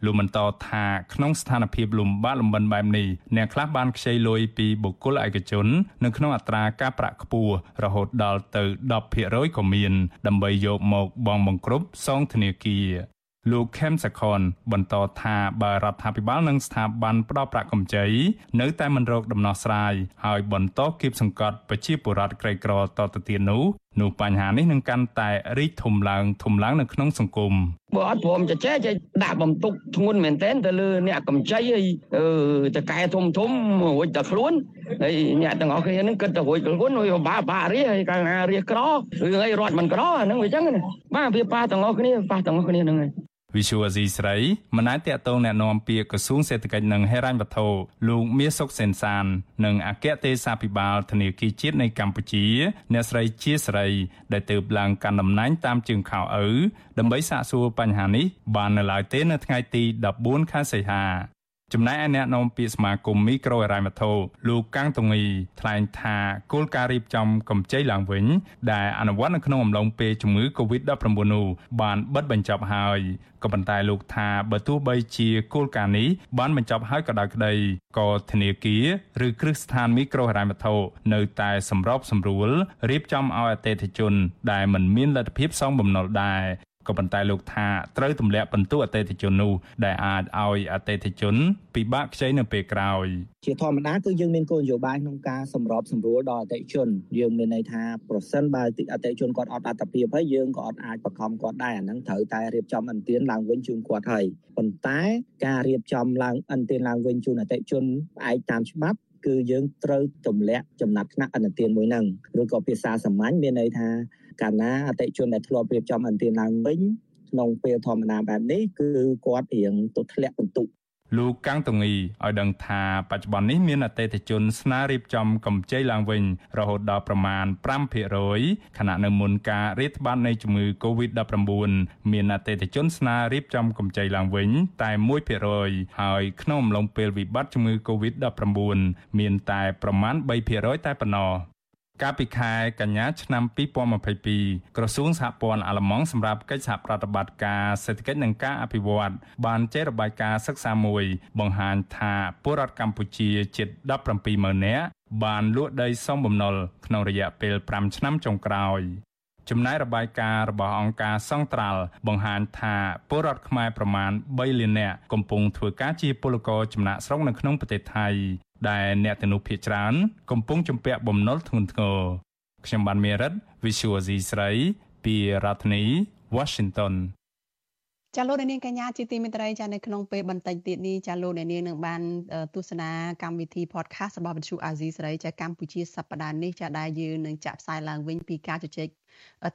លោកបន្តថាក្នុងស្ថានភាពលំបាកលំបិនបែបនេះអ្នកខ្លះបានខ្ចីលុយពីបុគ្គលឯកជននៅក្នុងអត្រាការប្រាក់ខ្ពស់រហូតដល់ទៅ10%ក៏មានដើម្បីយកមកបង់បង្គ្រប់សងធនាគារ លោកខេមសខនបន្តថាបើរដ្ឋាភិបាលនិងស្ថាប័នផ្ដល់ប្រាក់កម្ចីនៅតែមិនរកដំណោះស្រាយហើយបន្តគៀបសង្កត់ប្រជាពលរដ្ឋក្រីក្រតទៅទៀតនោះនោះបញ្ហានេះនឹងកាន់តែរីកធំឡើងធំឡើងនៅក្នុងសង្គមបើអត់ព្រមចែកចែកដាក់បំទុកធ្ងន់មែនទែនទៅលើអ្នកកម្ចីហើយតកែធំធំរួចតែខ្លួនហើយអ្នកទាំងអស់គ្នានឹងគិតទៅរួចខ្លួនហើយបាបារៀហើយកាលណារៀក្ររឿងអីរត់មិនក្រអាហ្នឹងវាអញ្ចឹងបាទវាប៉ះទាំងអស់គ្នាប៉ះទាំងអស់គ្នាហ្នឹងហើយ វិសុវអាស៊ីស្រីមិនអាចតតងแนะនាំពាក្យក្រសួងសេដ្ឋកិច្ចនិងហិរញ្ញវត្ថុលោកមាសសុកសេនសាន និងអគ្គទេសាភិបាលធនាគារជាតិនៃកម្ពុជា អ្នកស្រីជាស្រី ដែលទើបឡើងកាន់តំណែងតាមជើងខោឪដើម្បីសាកសួរបញ្ហានេះបាននៅឡើយទេនៅថ្ងៃទី14ខែសីហា ចំណែកឯអ្នកនាំពាក្យសមាគមមីក្រូហិរញ្ញវត្ថុលោកកាំងតងីថ្លែងថាគោលការណ៍រៀបចំកម្ចីឡើងវិញ ដែលអនុវត្តនៅក្នុងអំឡុងពេលជំងឺ Covid-19 នោះបានបិទបញ្ចប់ហើយក៏ប៉ុន្តែលោកថាបើទោះបីជាគោលការណ៍នេះបានបញ្ចប់ហើយក៏ដោយក្តីក៏ធនាគារឬគ្រឹះស្ថានមីក្រូហិរញ្ញវត្ថុនៅតែសម្របសម្រួលរៀបចំឲ្យអតិថិជន ដែលមិនមានលទ្ធភាពសងបំណុលដែរ ក៏ប៉ុន្តែលោកថាត្រូវទម្លាក់បន្ទុកអតិថិជននោះដែលអាចឲ្យអតិថិជន ពិបាកខ្ចីនៅពេលក្រោយជាធម្មតាគឺយើងមានគោលនយោបាយក្នុងការសម្របសម្រួលដល់អតិថិជនយើងមានន័យថាប្រសិនបើអតិថិជនគាត់អត់អត្តភាពហើយយើងក៏អត់អាចបង្ខំគាត់ដែរអាហ្នឹងត្រូវតែរៀបចំអន្តៀនឡើងវិញជូនគាត់ហើយប៉ុន្តែការរៀបចំឡើងអន្តៀនឡើងវិញជូនអតិថិជនផ្អែកតាមច្បាប់ គឺយើងត្រូវទម្លាក់ចំណាត់ថ្នាក់អន្តទានមួយហ្នឹងឬក៏ភាសាសាមញ្ញមានន័យថាកាលណាអតិជនដែលធ្លាប់រៀបចំអន្តទានឡើងវិញក្នុងពេលធម្មតាបែបនេះគឺគាត់រៀងទៅធ្លាក់បន្ទុក លោកកាំងតងីឲ្យដឹងថាបច្ចុប្បន្ននេះមានអតិថិជនស្នើរៀបចំកម្ចីឡើងវិញរហូតដល់ប្រមាណ5%ខណៈនៅមុនការរាតត្បាតនៃជំងឺ Covid-19 មានអតិថិជនស្នើរៀបចំកម្ចីឡើងវិញតែ1%ហើយក្នុងអំឡុងពេលវិបត្តិជំងឺ Covid-19 មានតែប្រមាណ3%តែប៉ុណ្ណោះ កាលពីខែកញ្ញាឆ្នាំ2022ក្រសួងសហព័ន្ធអាល្លឺម៉ង់សម្រាប់កិច្ចសហប្រតិបត្តិការសេដ្ឋកិច្ចនិងការអភិវឌ្ឍបានចេញរបាយការណ៍សិក្សាមួយ បង្ហាញថាពលរដ្ឋកម្ពុជាជិត170,000នាក់បានលក់ដីសមបំណុលក្នុងរយៈពេល5ឆ្នាំចុងក្រោយចំណែករបាយការណ៍របស់អង្គការសង្ត្រាល់បង្ហាញថាពលរដ្ឋខ្មែរប្រមាណ3លាននាក់កំពុងធ្វើការជាពលករចំណាក់ស្រុកនៅក្នុងប្រទេសថៃ ដែលអ្នកទាំងនោះភ័យច្រើនកំពុងជំពាក់បំណុលធ្ងន់ធ្ងរខ្ញុំបានមេរិត Visual C ស្រី ពីរដ្ឋធានី Washington ចាលោកនាងកញ្ញាជាទីមេត្រីចានៅក្នុងពេលបន្តិចទៀតនេះចាលោកនាងនឹងបានទស្សនាកម្មវិធី podcast របស់វិទ្យុអាស៊ីសេរីចាកម្ពុជាសប្តាហ៍នេះចាដែលយើងនឹងចាក់ផ្សាយឡើងវិញពីការជជែក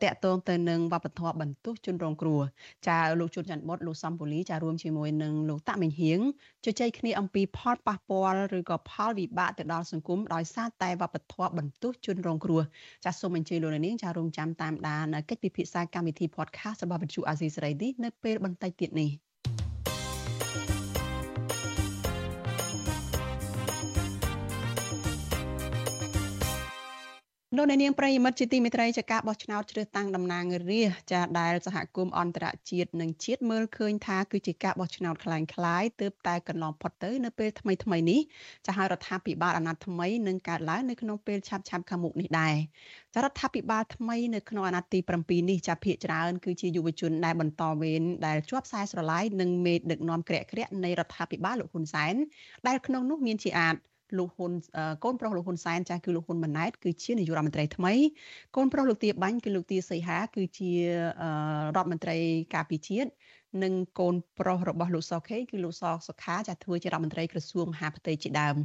តាក់ទងទៅនឹងវប្បធម៌បន្ទុះជនរងគ្រោះចាលោកជួនច័ន្ទបុតលោកសំពូលីចារួមជាមួយនឹងលោកតាក់មិញហៀងជជែកគ្នាអំពីផលប៉ះពាល់ឬក៏ផលវិបាកទៅដល់សង្គមដោយសារតែវប្បធម៌បន្ទុះជនរងគ្រោះចាសូមអញ្ជើញលោកនាងចារួមចាំតាមដានកិច្ចពិភាក្សាកម្មវិធី podcast របស់វិទ្យុអាស៊ីសេរីនេះនៅពេលបន្តិចទៀតនេះ លោកអ្នកនាងប្រិយមិត្តជាទីមេត្រីចាការបោះឆ្នោតជ្រើសតាំងតំណាងរាស្ត្រចាដែលសហគមន៍អន្តរជាតិនិងជាតិមើលឃើញថាគឺជាការបោះឆ្នោតคล้ายៗទើបតែកន្លងផុតទៅនៅពេលថ្មីថ្មីនេះចាហើយរដ្ឋាភិបាលអាណត្តិថ្មីនឹងកើតឡើងនៅក្នុងពេលឆាប់ឆាប់ខាងមុខនេះដែរចារដ្ឋាភិបាលថ្មីនៅក្នុងអាណត្តិទី7នេះចាភាកច្រើនគឺជាយុវជនដែលបន្តវេនដែលជាប់ខ្សែស្រឡាយនឹងមេដឹកនាំក្រាក់ក្រាក់នៃរដ្ឋាភិបាលលោកហ៊ុនសែនដែលក្នុងនោះមានជាអាច លោកហ៊ុនកូនប្រុសលោកហ៊ុនសែនចាស់គឺលោកហ៊ុនម៉ាណែតគឺជានាយករដ្ឋមន្ត្រីថ្មីកូនប្រុសលោកទាបាញ់គឺលោកទាសីហា គឺជារដ្ឋមន្ត្រីការពារជាតិនិងកូនប្រុសរបស់លោកសខេគឺលោកសសុខាចាធ្វើជារដ្ឋមន្ត្រីក្រសួងមហាផ្ទៃជាដើម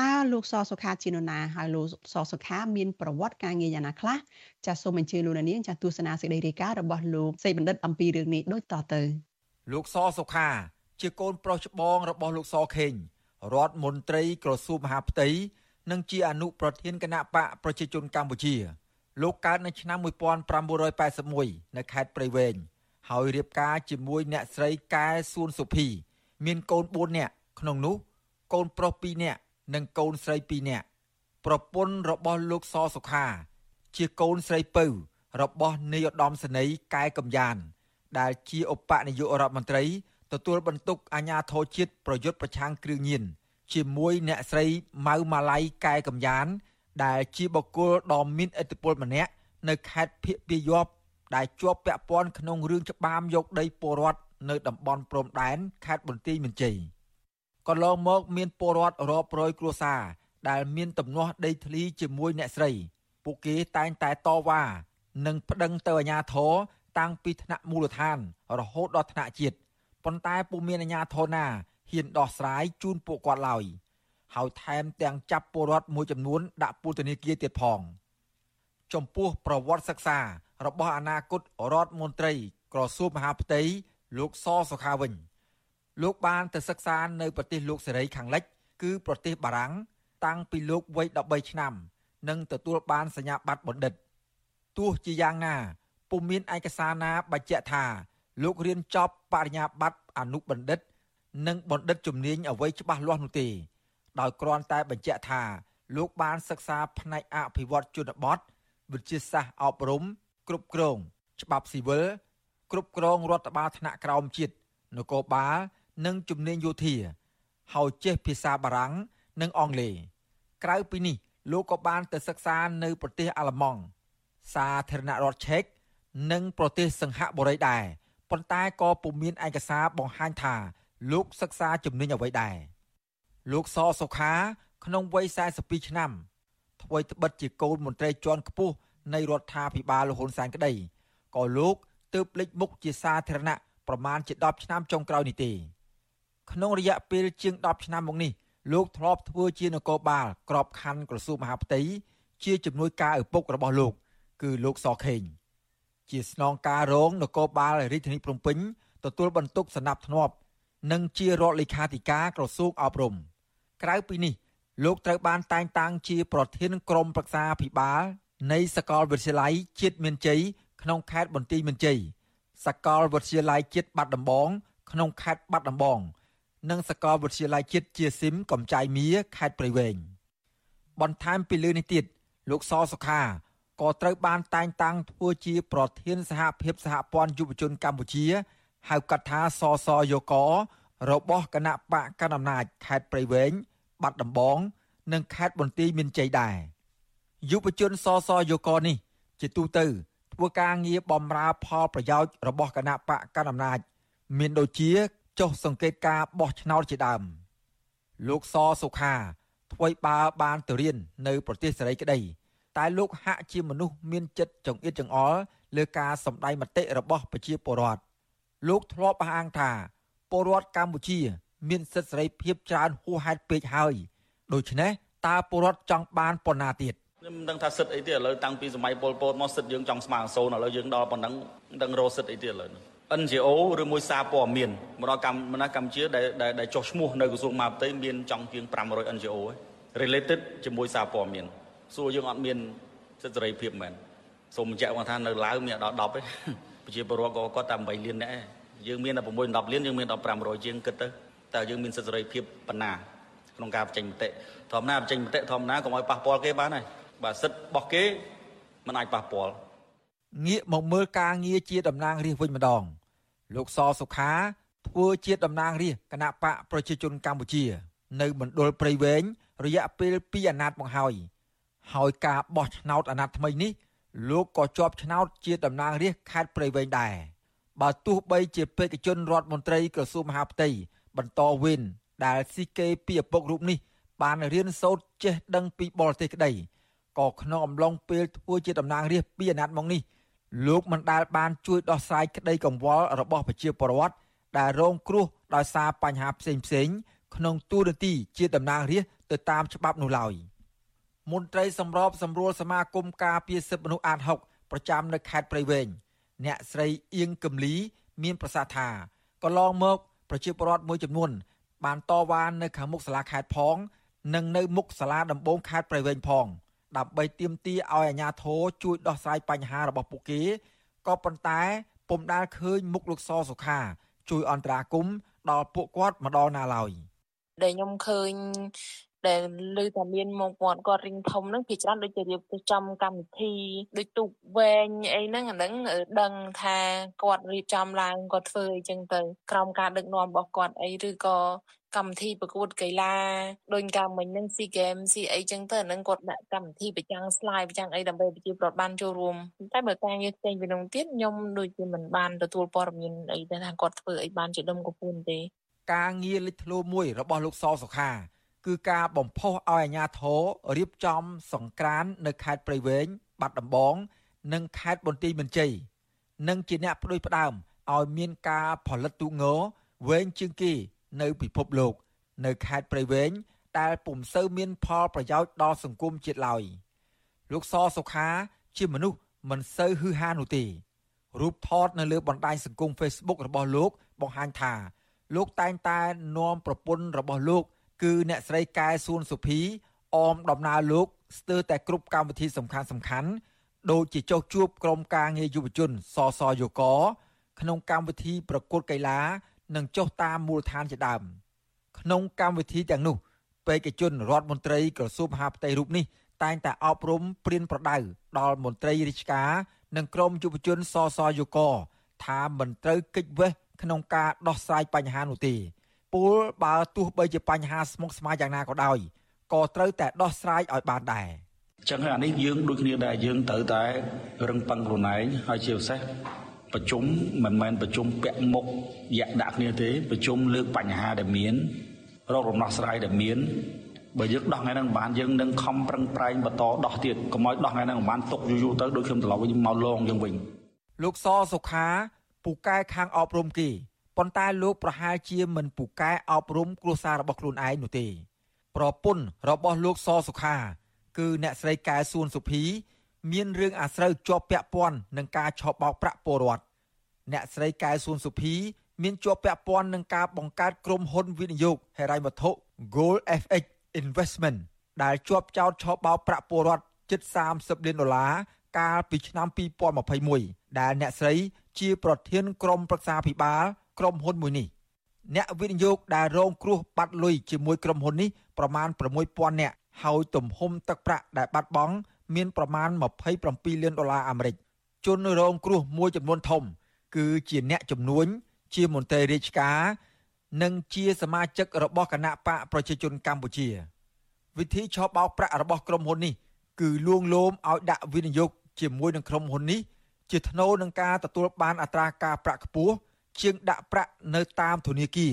តើលោកសសុខាជានរណាហើយលោកសសុខាមានប្រវត្តិការងារយ៉ាងណាខ្លះចាសូមអញ្ជើញលោកនាងចាទស្សនាសេចក្តីរាយការណ៍របស់លោកសេបណ្ឌិតអំពីរឿងនេះដូចតទៅលោកសសុខាជាកូនប្រុសច្បងរបស់លោកសខេង រដ្ឋមន្ត្រីក្រសួងមហាផ្ទៃនិងជាអនុប្រធានគណៈបកប្រជាជនកម្ពុជាលោកកើតនៅឆ្នាំ1981នៅខេត្តព្រៃវែងហើយរៀបការជាមួយអ្នកស្រីកែសួនសុភី មានកូន4នាក់ក្នុងនោះកូនប្រុស2នាក់និងកូនស្រី2នាក់ប្រពន្ធរបស់លោកសសុខា ជាកូនស្រីពៅ របស់នាយឧត្តមសេនីយ៍កែកំយ៉ាន ដែលជាឧបនាយករដ្ឋមន្ត្រី ទទួលបន្ទុកអាជ្ញាធរជាតិប្រយុទ្ធប្រឆាំងគ្រឿងញៀនជាមួយអ្នកស្រីម៉ៅម៉ាឡៃកែកំយ៉ាន ដែលជាបុគ្គលដ៏មានឥទ្ធិពលម្នាក់នៅខេត្តភៀកពាយ័ព្យដែលជាប់ពាក់ព័ន្ធក្នុងរឿងច្បាមយកដីពលរដ្ឋនៅតំបន់ព្រំដែនខេត្តបន្ទាយមានជ័យកន្លងមកមានពលរដ្ឋរាប់រយគ្រួសារដែលមានទំនាស់ដីធ្លីជាមួយអ្នកស្រី ពួកគេតែងតែតវ៉ានិងប្តឹងទៅអាជ្ញាធរតាំងពីថ្នាក់មូលដ្ឋានរហូតដល់ថ្នាក់ជាតិ ប៉ុន្តែពុំមានអាជ្ញាធរណាហ៊ានដោះស្រាយជូនពួកគាត់ឡើយហើយថែមទាំងចាប់ពលរដ្ឋមួយចំនួនដាក់ពន្ធនាគារទៀតផង ចំពោះប្រវត្តិសិក្សា របស់អនាគតរដ្ឋមន្ត្រីក្រសួងមហាផ្ទៃលោកសសុខាវិញ លោកបានទៅសិក្សានៅប្រទេសលោកសេរីខាងលិច គឺប្រទេសបារាំង តាំងពីលោកវ័យ13ឆ្នាំនិងទទួលបានសញ្ញាបត្របណ្ឌិតទោះជាយ៉ាងណាពុំមានឯកសារណាបញ្ជាក់ថា លោករៀនចប់បរិញ្ញាបត្រអនុបណ្ឌិត និងបណ្ឌិតជំនាញអ្វីច្បាស់លាស់នោះទេដោយគ្រាន់តែបញ្ជាក់ថាលោកបានសិក្សាផ្នែកអភិវឌ្ឍជនបទវិទ្យាសាស្ត្រអប់រំ គ្រប់គ្រង ច្បាប់ស៊ីវិលគ្រប់គ្រងរដ្ឋបាលថ្នាក់ក្រោមជាតិនគរបាលនិងជំនាញយោធាហើយចេះភាសាបារាំងនិងអង់គ្លេសក្រៅពីនេះលោកក៏បានទៅសិក្សានៅប្រទេសអាល្លឺម៉ង់សាធារណរដ្ឋឆេកនិងប្រទេសសិង្ហបុរីដែរ ប៉ុន្តែក៏ពុំមានឯកសារបង្ហាញថា លោកសិក្សាជំនាញអ្វីដែរលោកសសុខាក្នុងវ័យ42ឆ្នាំថ្មីត្បិតជាកូនមន្ត្រីជាន់ខ្ពស់នៃរដ្ឋាភិបាលលហ៊ុនសែនក្តីក៏លោកទើបលេចមុខជាសាធារណៈប្រមាណជា10ឆ្នាំចុងក្រោយនេះទេក្នុងរយៈពេលជាង10ឆ្នាំមកនេះលោកធ្លាប់ធ្វើជានគរបាលក្របខ័ណ្ឌក្រសួងមហាផ្ទៃជាជំនួយការឪពុករបស់លោក គឺលោកសខេង ជាស្នងការរងនគរបាលរាជធានីភ្នំពេញទទួលបន្ទុកសណ្ដាប់ធ្នាប់ និងជារដ្ឋលេខាធិការក្រសួងអប់រំក្រៅពីនេះលោកត្រូវបានតែងតាំងជាប្រធានក្រុមប្រឹក្សាអភិបាលនៃសាកលវិទ្យាល័យជាតិមានជ័យក្នុងខេត្តបន្ទាយមានជ័យសាកលវិទ្យាល័យជាតិបាត់ដំបងក្នុងខេត្តបាត់ដំបង និងសាកលវិទ្យាល័យជាតិជាស៊ីមកំចាយមៀខេត្តព្រៃវែងបន្ថែមពីលើនេះទៀតលោកសសុខា ក៏ត្រូវបានតែងតាំងធ្វើជាប្រធានសហភាពសហព័ន្ធយុវជនកម្ពុជាហៅកាត់ថាសសយករបស់គណៈបកកណ្ដាលអំណាចខេត្តព្រៃវែងបាត់ដំបង និងខេត្តបន្ទាយមានជ័យដែរយុវជនសសយកនេះ ជាទូទៅ ធ្វើការងារបម្រើផលប្រយោជន៍របស់គណៈបកកណ្ដាលអំណាច មានដូចជាចុះសង្កេតការបោះឆ្នោតជាដើមលោកសសុខាធ្វើបើបានទៅរៀននៅ ប្រទេសសេរីក្តី តែលោកហាក់ជាមនុស្សមានចិត្តចង្អៀតចង្អល់លើការសម្ដែងមតិរបស់ប្រជាពលរដ្ឋលោកធ្លាប់អះអាងថាពលរដ្ឋកម្ពុជា មានសិទ្ធិសេរីភាពច្រើនហួសហេតុពេកហើយដូច្នេះតើពលរដ្ឋចង់បានប៉ុណ្ណាទៀតខ្ញុំមិនដឹងថាសិទ្ធអីទៀតឥឡូវតាំងពីសម័យប៉ុលពតមកសិទ្ធយើងចង់ស្មើសូនឥឡូវយើងដល់ប៉ុណ្ណឹងមិនដឹងរកសិទ្ធអីទៀតឥឡូវ NGO ឬមួយសារព័ត៌មានមកដល់កម្ពុជាកម្ពុជាដែលដែលចុះឈ្មោះនៅក្រសួងមហាផ្ទៃមានចង់ជាង500 NGO ឯ related ជាមួយសារព័ត៌មាន សួរយើងអត់មានសិទ្ធិសេរីភាពមែនសូមបញ្ជាក់គាត់ថានៅឡាវមានដល់10ទេប្រជាពលរដ្ឋក៏គាត់តែ8លានដែរយើងមានតែ6 10លានយើងមានដល់500ជាងគិតទៅតើយើងមានសិទ្ធិសេរីភាពប៉ុណ្ណាក្នុងការបញ្ចេញមតិធម្មតាបញ្ចេញមតិធម្មតាកុំឲ្យប៉ះពាល់គេបានហើយបាទសិទ្ធិរបស់គេមិនអាចប៉ះពាល់ងាកមកមើលការងារជាតំណាងរាស្ត្រវិញម្ដង លោកសសុខាធ្វើជាតំណាងរាស្ត្រគណៈបកប្រជាជនកម្ពុជា នៅមណ្ឌលព្រៃវែងរយៈពេល2អាណត្តិមកហើយ ហើយការបោះឆ្នោតអាណត្តិថ្មីនេះលោកក៏ជាប់ឆ្នោតជាតំណាងរាស្ត្រខេត្តព្រៃវែងដែរបើទោះបីជាបេក្ខជនរដ្ឋមន្ត្រីក្រសួងមហាផ្ទៃបន្តវេនដែលស៊ីគេពីឪពុករូបនេះ បានរៀនសូត្រចេះដឹងពីបរទេសក្តីក៏ក្នុងអំឡុងពេលធ្វើជាតំណាងរាស្ត្រពីអាណត្តិមកនេះលោកមិនដែលបានជួយដោះស្រាយក្តីកង្វល់របស់ប្រជាពលរដ្ឋដែលរងគ្រោះដោយសារបញ្ហាផ្សេងផ្សេងក្នុងទូរនទីជាតំណាងរាស្ត្រទៅតាមច្បាប់នោះឡើយ មន្ត្រីសម្របសម្រួលសមាគមការពារសិទ្ធិមនុស្សអាត6ប្រចាំនៅខេត្តព្រៃវែងអ្នកស្រីអៀងកំលី មានប្រសាសន៍ថាកន្លងមកប្រជាពលរដ្ឋមួយចំនួន បានតវ៉ានៅខាងមុខសាលាខេត្តផង និងនៅមុខសាលាដំបងខេត្តព្រៃវែងផង ដើម្បីទាមទារឲ្យអាជ្ញាធរជួយដោះស្រាយបញ្ហារបស់ពួកគេក៏ប៉ុន្តែពុំដាល់ឃើញមុខលោកសសុខា ជួយអន្តរាគមដល់ពួកគាត់ម្ដងណាឡើយដែលខ្ញុំឃើញ ដែលឮថាមានមកមាត់គាត់រីងធំហ្នឹងភាគច្រើនដូចជារៀបចំកម្មវិធីដូចទូកវែងអីហ្នឹងអាហ្នឹងដឹងថាគាត់រៀបចំឡើងគាត់ធ្វើអីចឹងទៅក្រោមការដឹកនាំរបស់គាត់អីឬក៏កម្មវិធីប្រកួតកីឡាដូចកាលមិញហ្នឹង SEA Games ស៊ីអីចឹងទៅអាហ្នឹងគាត់ដាក់កម្មវិធីប្រចាំង slide ប្រចាំងអីដើម្បីប្រជាប្រដ្ឋបានចូលរួមតែបើការងារផ្សេងពីនោះទៀតខ្ញុំដូចជាមិនបានទទួលព័ត៌មានអីទេថាគាត់ធ្វើអីបានជាដុំកំពូលទេការងារលេចធ្លោមួយរបស់លោកសសុខា គឺការបំផុសឲ្យអាជ្ញាធររៀបចំសង្ក្រាននៅខេត្តព្រៃវែងបាត់ដំបង និងខេត្តបន្ទាយមានជ័យនិងជាអ្នកផ្ដួចផ្ដើមឲ្យមានការផលិតទូងវែងជាងគេនៅពិភពលោក នៅខេត្តព្រៃវែងដែលពុំសូវមានផលប្រយោជន៍ដល់សង្គមជាតិឡើយលោកសសុខាជាមនុស្សមិនសូវហ៊ឺហានោះទេរូបថតនៅលើបណ្ដាញសង្គម Facebook របស់លោកបង្ហាញថា លោកតែងតែនាំប្រពន្ធរបស់លោក គឺអ្នកស្រីកែសួនសុភីអមដំណើរលោកស្ទើរតែគ្រប់កម្មវិធីសំខាន់សំខាន់ដូចជាចុះជួបក្រុមការងារយុវជនសសយក ក្នុងកម្មវិធីប្រកួតកីឡា និងចុះតាមមូលដ្ឋានជាដើមក្នុងកម្មវិធីទាំងនោះបេក្ខជនរដ្ឋមន្ត្រីក្រសួងមហាផ្ទៃរូបនេះតែងតែអប់រំព្រៀនប្រដៅដល់មន្ត្រីរាជការនិងក្រមយុវជនសសយក ថាមិនត្រូវកិច្ចវេះក្នុងការដោះស្រាយបញ្ហានោះទេ ពលបើទោះបីជាបញ្ហាស្មុគស្មាញយ៉ាងណាក៏ដោយក៏ត្រូវតែដោះស្រាយឲ្យបានដែរចឹងហើយអានេះយើងដូចគ្នាដែរយើងត្រូវតែរឹងប៉ឹងខ្លួនឯងហើយជាពិសេសប្រជុំមិនមែនប្រជុំពាក់មុខយ៉ាក់ដាក់គ្នាទេប្រជុំលើកបញ្ហាដែលមានរករំដោះស្រាយដែលមានបើយើងដោះថ្ងៃហ្នឹងបានយើងនឹងខំប្រឹងប្រែងបន្តដោះទៀតកុំឲ្យដោះថ្ងៃហ្នឹងបានຕົកយូរយូរទៅដូចខ្ញុំត្រឡប់វិញមកលងយើងវិញលោកសសុខាពូកែខាងអប់រំគេ ប៉ុន្តែលោកប្រហែលជាមិនពូកែអប់រំគ្រួសាររបស់ខ្លួនឯងនោះទេ ប្រពន្ធរបស់លោកសសុខា គឺអ្នកស្រីកែសួនសុភី មានរឿងអាស្រូវជាប់ពាក់ព័ន្ធនឹងការឆោបបោកប្រាក់ពលរដ្ឋអ្នកស្រីកែសួនសុភី មានជាប់ពាក់ព័ន្ធនឹងការបង្កើតក្រុមហ៊ុនវិនិយោគហិរញ្ញវត្ថុ Gold FX Investment ដែលជាប់ចោទឆោបបោកប្រាក់ពលរដ្ឋជិត30លានដុល្លារកាលពីឆ្នាំ2021ដែលអ្នកស្រីជាប្រធានក្រុមប្រឹក្សាភិបាល ក្រុមហ៊ុនមួយនេះអ្នកវិនិយោគដែលរងគ្រោះបាត់លុយជាមួយក្រុមហ៊ុននេះប្រមាណ6000នាក់ហើយទំហំទឹកប្រាក់ដែលបាត់បង់មានប្រមាណ27លានដុល្លារអាមេរិកជនរងគ្រោះមួយចំនួនធំ គឺជាអ្នកជំនួញជាមន្ត្រីរាជការនិងជាសមាជិករបស់គណៈបកប្រជាជនកម្ពុជា វិធីឆោបបោកប្រាក់របស់ក្រុមហ៊ុននេះគឺលួងលោមឲ្យដាក់វិនិយោគជាមួយនឹងក្រុមហ៊ុននេះជាថ្នូរនឹងការទទួលបានអត្រាការប្រាក់ខ្ពស់ ជាងដាក់ប្រាក់នៅតាមធនាគារ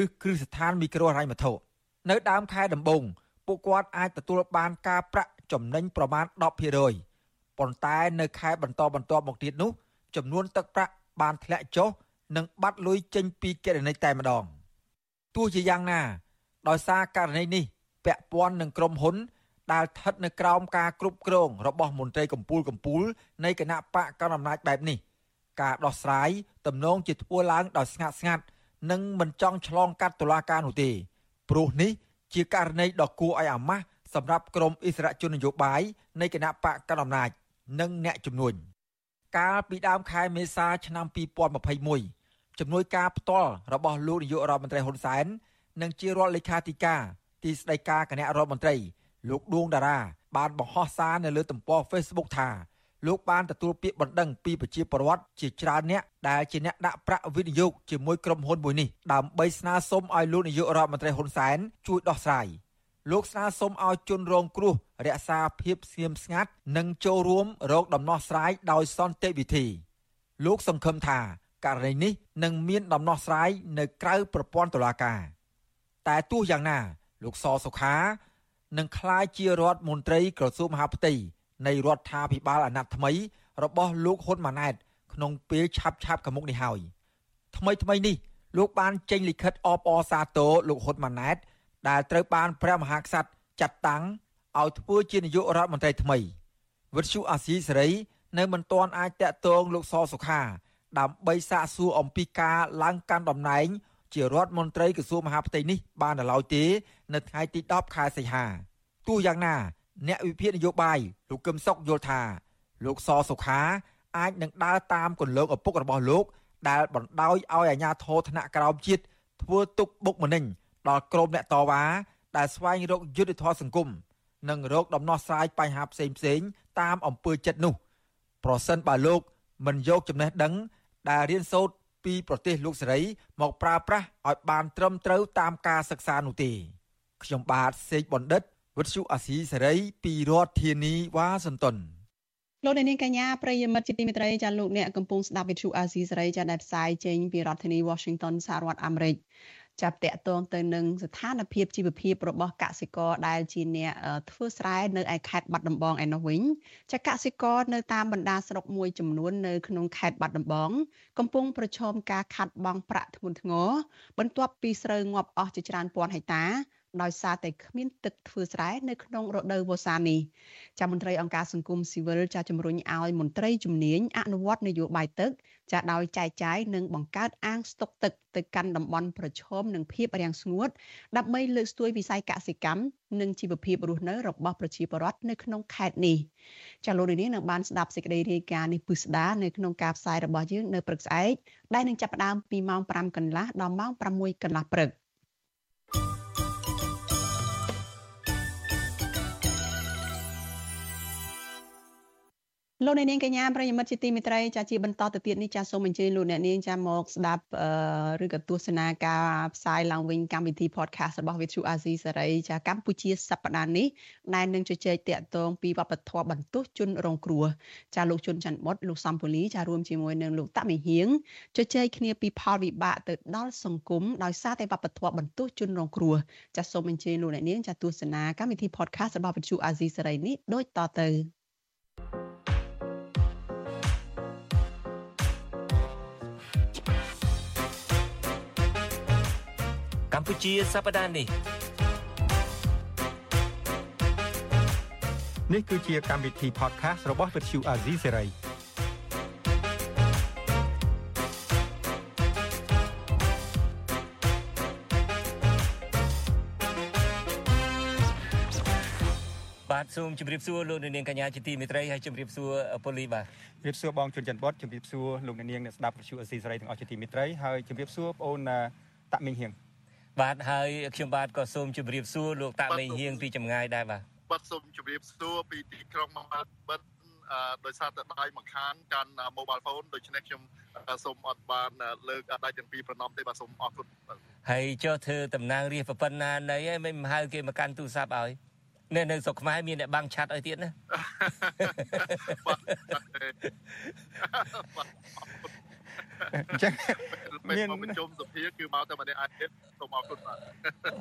ឬគ្រឹះស្ថានមីក្រូហិរញ្ញវត្ថុនៅដើមខែដំបូងពួកគាត់អាចទទួលបានការប្រាក់ចំណេញប្រមាណ10%ប៉ុន្តែនៅខែបន្តបន្ទាប់មកទៀតនោះចំនួនទឹកប្រាក់បានធ្លាក់ចុះនិងបាត់លុយចេញពីគណនីតែម្ដងទោះជាយ៉ាងណា ដោយសារករណីនេះពាក់ព័ន្ធនឹងក្រុមហ៊ុនដែលស្ថិតនៅក្រោមការគ្រប់គ្រងរបស់មន្ត្រីកម្ពូលកម្ពូលនៃគណៈបកកណ្ដាលអំណាចបែបនេះ ការដោះស្រាយទំនងជាធ្វើឡើងដោយស្ងាត់ស្ងាត់និងមិនចង់ឆ្លងកាត់តុលាការនោះទេព្រោះនេះជាករណីដ៏គួរឲ្យអាម៉ាស់សម្រាប់ក្រមអិសរាជជននយោបាយនៃគណៈបកកណ្ដាលអំណាចនិងអ្នកជំនួញកាលពីដើមខែមេសាឆ្នាំ2021ជំនួយការផ្ទាល់របស់លោកនាយករដ្ឋមន្ត្រីហ៊ុនសែននិងជារដ្ឋលេខាធិការទីស្តីការគណៈរដ្ឋមន្ត្រីលោកដួងតារាបានបង្ហោះសារនៅលើទំព័រ Facebook ថា លោកបានទទួលពាក្យបណ្ដឹងពីប្រជាពលរដ្ឋជាច្រើនអ្នកដែលជាអ្នកដាក់ប្រាក់វិនិយោគជាមួយក្រុមហ៊ុនមួយនេះដើម្បីស្នើសុំឲ្យលោកនាយករដ្ឋមន្ត្រីហ៊ុនសែនជួយដោះស្រាយលោកស្នើសុំឲ្យជនរងគ្រោះរក្សាភាពស្ងៀមស្ងាត់និងចូលរួមរកដំណោះស្រាយដោយសន្តិវិធី លោកសង្ឃឹមថាករណីនេះនឹងមានដំណោះស្រាយនៅក្រៅប្រព័ន្ធតុលាការ តែទោះយ៉ាងណា លោកសសុខានឹងក្លាយជារដ្ឋមន្ត្រីក្រសួងមហាផ្ទៃ នៃរដ្ឋាភិបាលអាណត្តិថ្មី របស់លោកហ៊ុនម៉ាណែត ក្នុងពេលឆាប់ឆាប់ខាងមុខនេះហើយថ្មីថ្មីនេះលោកបានចេញលិខិតអបអរសាទរលោកហ៊ុនម៉ាណែត ដែលត្រូវបានព្រះមហាក្សត្រចាត់តាំងឲ្យធ្វើជានាយករដ្ឋមន្ត្រីថ្មីវិទ្យុអាស៊ីសេរី នៅមិនទាន់អាចតាក់ទងលោកសសុខា ដើម្បីសាកសួរអំពីការឡើងកាន់តំណែង ជារដ្ឋមន្ត្រីក្រសួងមហាផ្ទៃនេះបាននៅឡើយទេ នៅថ្ងៃទី10ខែសីហាទោះយ៉ាងណា អ្នកវិភាគនយោបាយលោកកឹមសុខយល់ថាលោកសសុខាអាចនឹងដើរតាមគន្លងឪពុករបស់លោក ដែលបណ្ដោយឲ្យអាជ្ញាធរថ្នាក់ក្រោមជាតិធ្វើទុកបុកម្នេញដល់ក្រុមអ្នកតវ៉ាដែលស្វែងរកយុត្តិធម៌សង្គមនិងរកដំណោះស្រាយបញ្ហាផ្សេងផ្សេងតាមអំពើចិត្តនោះ ប្រសិនបើលោកមិនយកចំណេះដឹង ដែលរៀនសូត្រពីប្រទេសលោកសេរី មកប្រើប្រាស់ឲ្យបានត្រឹមត្រូវតាមការសិក្សានោះទេខ្ញុំបាទសេកបណ្ឌិត វិទ្យុអាស៊ីសេរីពីរដ្ឋធានីវ៉ាស៊ីនតោនលោកនាងកញ្ញាប្រិយមិត្តជាទីមេត្រីចាលោកអ្នកកំពុងស្ដាប់វិទ្យុអាស៊ីសេរីចាដែលផ្សាយចេញពីរដ្ឋធានី Washington សហរដ្ឋអាមេរិកចាប់តាក់ទងទៅនឹងស្ថានភាពជីវភាពរបស់កសិករដែលជាអ្នកធ្វើស្រែនៅឯខេត្តបាត់ដំបងឯនោះវិញចាកសិករនៅតាមបណ្ដាស្រុកមួយចំនួននៅក្នុងខេត្តបាត់ដំបង កំពុងប្រឈមការខាត់បងប្រាក់ធ្ងន់ធ្ងរបន្ទាប់ពីស្រូវងាប់អស់ជាច្រើនពាន់ហិកតា ដោយសារតែគ្មានទឹកធ្វើស្រែនៅក្នុងរដូវវស្សានេះចាមន្ត្រីអង្គការសង្គមស៊ីវិលចាជំរុញឲ្យមន្ត្រីជំនាញអនុវត្តនយោបាយទឹកចាដោយចែកចាយនិងបង្កើតអាងស្តុកទឹកទៅកាន់តំបន់ប្រឈមនឹងភាពរាំងស្ងួតដើម្បីលើកស្ទួយវិស័យកសិកម្មនិងជីវភាពរស់នៅរបស់ប្រជាពលរដ្ឋនៅក្នុងខេត្តនេះចាលោកនាងនឹងបានស្ដាប់សេចក្តីរាយការណ៍នេះពិស្ដានៅក្នុងការផ្សាយរបស់យើងនៅព្រឹកស្អែកដែលនឹងចាប់ផ្ដើមពីម៉ោង5កន្លះដល់ម៉ោង6កន្លះព្រឹក។ លោកអ្នកនាងកញ្ញាប្រិយមិត្តជាទីមេត្រីចាជាបន្តទៅទៀតនេះចាសូមអញ្ជើញលោកអ្នកនាងចាមកស្ដាប់ឬក៏ទស្សនាការផ្សាយឡើងវិញកម្មវិធី podcast របស់ Vithu Azizi សេរីចាកម្ពុជាសប្តាហ៍នេះដែលនឹងជជែកតាក់ទងពីវប្បធម៌បន្ទោសជនរងគ្រោះចាលោកជុនច័ន្ទបុតលោកសំពូលីចារួមជាមួយនឹងលោកតាមីហៀងជជែកគ្នាពីផលវិបាកទៅដល់សង្គមដោយសារតែវប្បធម៌បន្ទោសជនរងគ្រោះចាសូមអញ្ជើញលោកអ្នកនាងចាទស្សនាកម្មវិធី podcast របស់ Vithu Azizi សេរីនេះដូចតទៅ កម្ពុជាសប្តាហ៍នេះនេះគឺជាកម្មវិធី podcast របស់ Vuthu Azizi Serai បាទសូមជម្រាបសួរលោកនាងកញ្ញាជាទីមេត្រីហើយជម្រាបសួរពូលីបាទជម្រាបសួរបងជុនច័ន្ទបុតជម្រាបសួរលោកនាងអ្នកស្ដាប់វិទ្យុអេស៊ីសេរីទាំងអស់ជាទីមេត្រីហើយជម្រាបសួរបងអូនតាក់មីងហៀង បាទហើយខ្ញុំបាទក៏សូមជម្រាបសួរលោកតាមេងហៀងពីចម្ងាយដែរបាទបាទសូមជម្រាបសួរពីទីក្រុងម៉ាបិទដោយសារតែដៃមួយខាងកាន់ mobile phone ដូច្នេះខ្ញុំសូមអត់បានលើកដៃទាំងពីរប្រណម្យទេបាទសូមអរគុណហើយចុះធ្វើតំណាងរាជប៉ុណ្ណាណីឯងមិនហៅគេមកកាន់ទូរស័ព្ទឲ្យនៅនៅស្រុកខ្មែរមានអ្នកបាំងឆាត់ឲ្យទៀតណា អញ្ចឹងមានប្រជុំសភាគឺមកតែម្នាក់អាចទៀតសូមអរគុណបាទ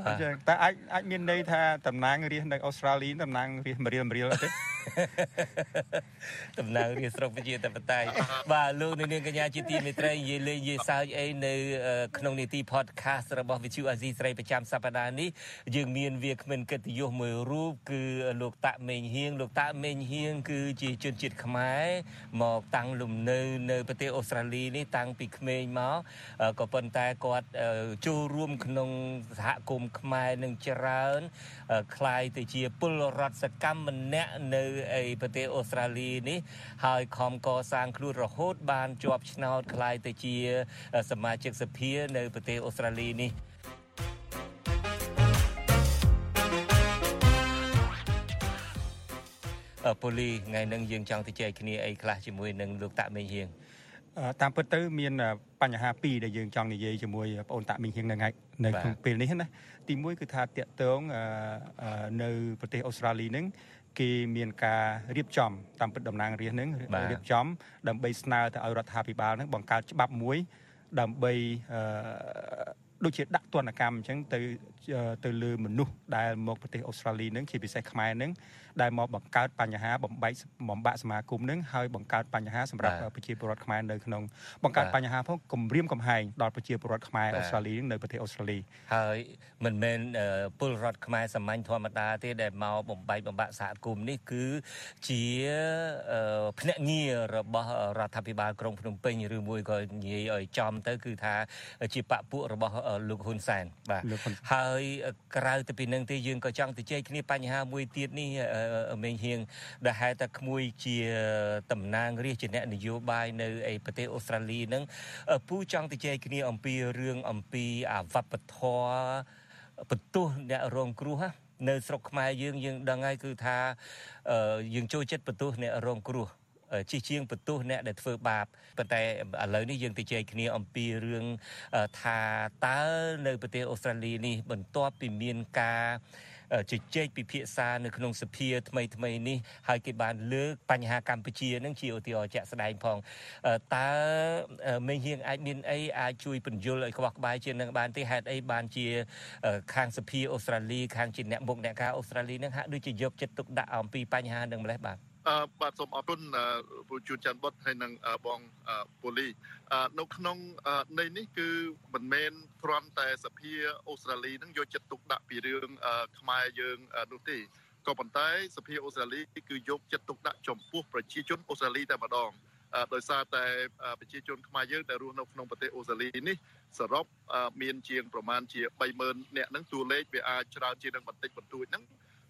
អញ្ចឹងតែអាចអាចមានន័យថាតំណាងរាស្ត្រនៅអូស្ត្រាលីតំណាងរាស្ត្រមរៀលមរៀលទេតំណាងរាស្ត្រស្រុកប្រជាធិបតេយ្យបាទលោកនាងកញ្ញាជាទីមេត្រីនិយាយលេងនិយាយសើចអីនៅក្នុងនីតិ podcast របស់ Vichu Azizi ស្រីប្រចាំសប្តាហ៍នេះយើងមានវាគ្មិនកិត្តិយសមួយរូបគឺលោកតាក់មេងហៀងលោកតាក់មេងហៀងគឺជាជនជាតិខ្មែរមកតាំងលំនៅនៅប្រទេសអូស្ត្រាលីនេតាំងពីក្មេងមកក៏ប៉ុន្តែគាត់ចូលរួមក្នុងសហគមន៍ខ្មែរនឹងច្រើនคล้ายទៅជាពលរដ្ឋសកម្មម្នាក់នៅឯប្រទេសអូស្ត្រាលីនេះហើយខំកសាងខ្លួនរហូតបានជាប់ឆ្នោតคล้ายទៅជាសមាជិកសភានៅប្រទេសអូស្ត្រាលីនេះប៉ូលីថ្ងៃនឹងយើងចង់ទៅចែកគ្នាអីខ្លះជាមួយនឹងលោកតាក់មេងហៀង តាមពិតទៅមានបញ្ហាពីរដែលយើងចង់និយាយជាមួយបងអូនតាមីងហៀងនៅថ្ងៃនៅក្នុងពេលនេះណាទីមួយគឺថាតាកតងនៅប្រទេសអូស្ត្រាលីហ្នឹងគេមានការរៀបចំតាមពិតតំណាងរាស្ត្រហ្នឹងរៀបចំ ដើម្បីស្នើទៅឲ្យរដ្ឋាភិបាលហ្នឹងបង្កើតច្បាប់មួយដើម្បី ដូចជាដាក់ទណ្ឌកម្មអញ្ចឹងទៅទៅលើមនុស្សដែលមកប្រទេសអូស្ត្រាលីនឹងជាពិសេសខ្មែរនឹងដែលមកបង្កើតបញ្ហាបំបែកបំបាក់សមាគមនឹងហើយបង្កើតបញ្ហាសម្រាប់ប្រជាពលរដ្ឋខ្មែរនៅក្នុងបង្កើតបញ្ហាផងគំរាមកំហែងដល់ប្រជាពលរដ្ឋខ្មែរអូស្ត្រាលីនៅប្រទេសអូស្ត្រាលីហើយមិនមែនពលរដ្ឋខ្មែរសាមញ្ញធម្មតាទេដែលមកបំបែកបំបាក់សហគមន៍នេះគឺជាភ្នាក់ងាររបស់រដ្ឋាភិបាលក្រុងភ្នំពេញឬមួយក៏និយាយឲ្យចំទៅគឺថាជាបពុរបស់លោកហ៊ុនសែនបាទហើយក្រៅទៅពីនឹងទេយើងក៏ចង់ទៅជែកគ្នាបញ្ហាមួយទៀតនេះមេងហៀងដែលហេតុតែក្មួយជាតំណាងរាជជាអ្នកនយោបាយនៅឯប្រទេសអូស្ត្រាលីហ្នឹងពូចង់ទៅជែកគ្នាអំពីរឿងអំពីអាវប្បធម៌បន្ទោសអ្នករងគ្រោះនៅស្រុកខ្មែរយើងយើងដឹងហើយគឺថាយើងចូលចិត្តបន្ទោសអ្នករងគ្រោះ ជិះជាងបន្ទោសអ្នកដែលធ្វើបាបប៉ុន្តែឥឡូវនេះយើងទៅជែកគ្នាអំពីរឿងថាតើនៅប្រទេសអូស្ត្រាលីនេះបន្ទាប់ពីមានការជជែកពិភាក្សានៅក្នុងសភាថ្មីថ្មីនេះហើយគេបានលើកបញ្ហាកម្ពុជានឹងជាឧទាហរណ៍ជាក់ស្ដែងផងតើមេហៀងអាចមានអីអាចជួយបញ្យល់ឲ្យខ្វះក្បាយជាងនឹងបានទេហេតុអីបានជា ខាងសភាអូស្ត្រាលីខាងជាអ្នកមុខអ្នកការអូស្ត្រាលីនឹងហាក់ដូចជាយកចិត្តទុកដាក់អំពីបញ្ហានឹងម្លេះបាទអឺ បាទសូមអរគុណពូជួនច័ន្ទបុតហើយនិងបងពូលីនៅក្នុងនៃនេះគឺមិនមែនគ្រាន់តែសភាអូស្ត្រាលីនឹងយកចិត្តទុកដាក់ពីរឿងខ្មែរយើងនោះទេក៏ប៉ុន្តែសភាអូស្ត្រាលីគឺយកចិត្តទុកដាក់ចំពោះប្រជាជនអូស្ត្រាលីតែម្ដងដោយសារតែប្រជាជនខ្មែរយើងដែលរស់នៅក្នុងប្រទេសអូស្ត្រាលីនេះសរុបមានជាងប្រមាណជា30000នាក់ហ្នឹងតួលេខវាអាចច្រើនជាងនឹងបន្តិចបន្តួចហ្នឹង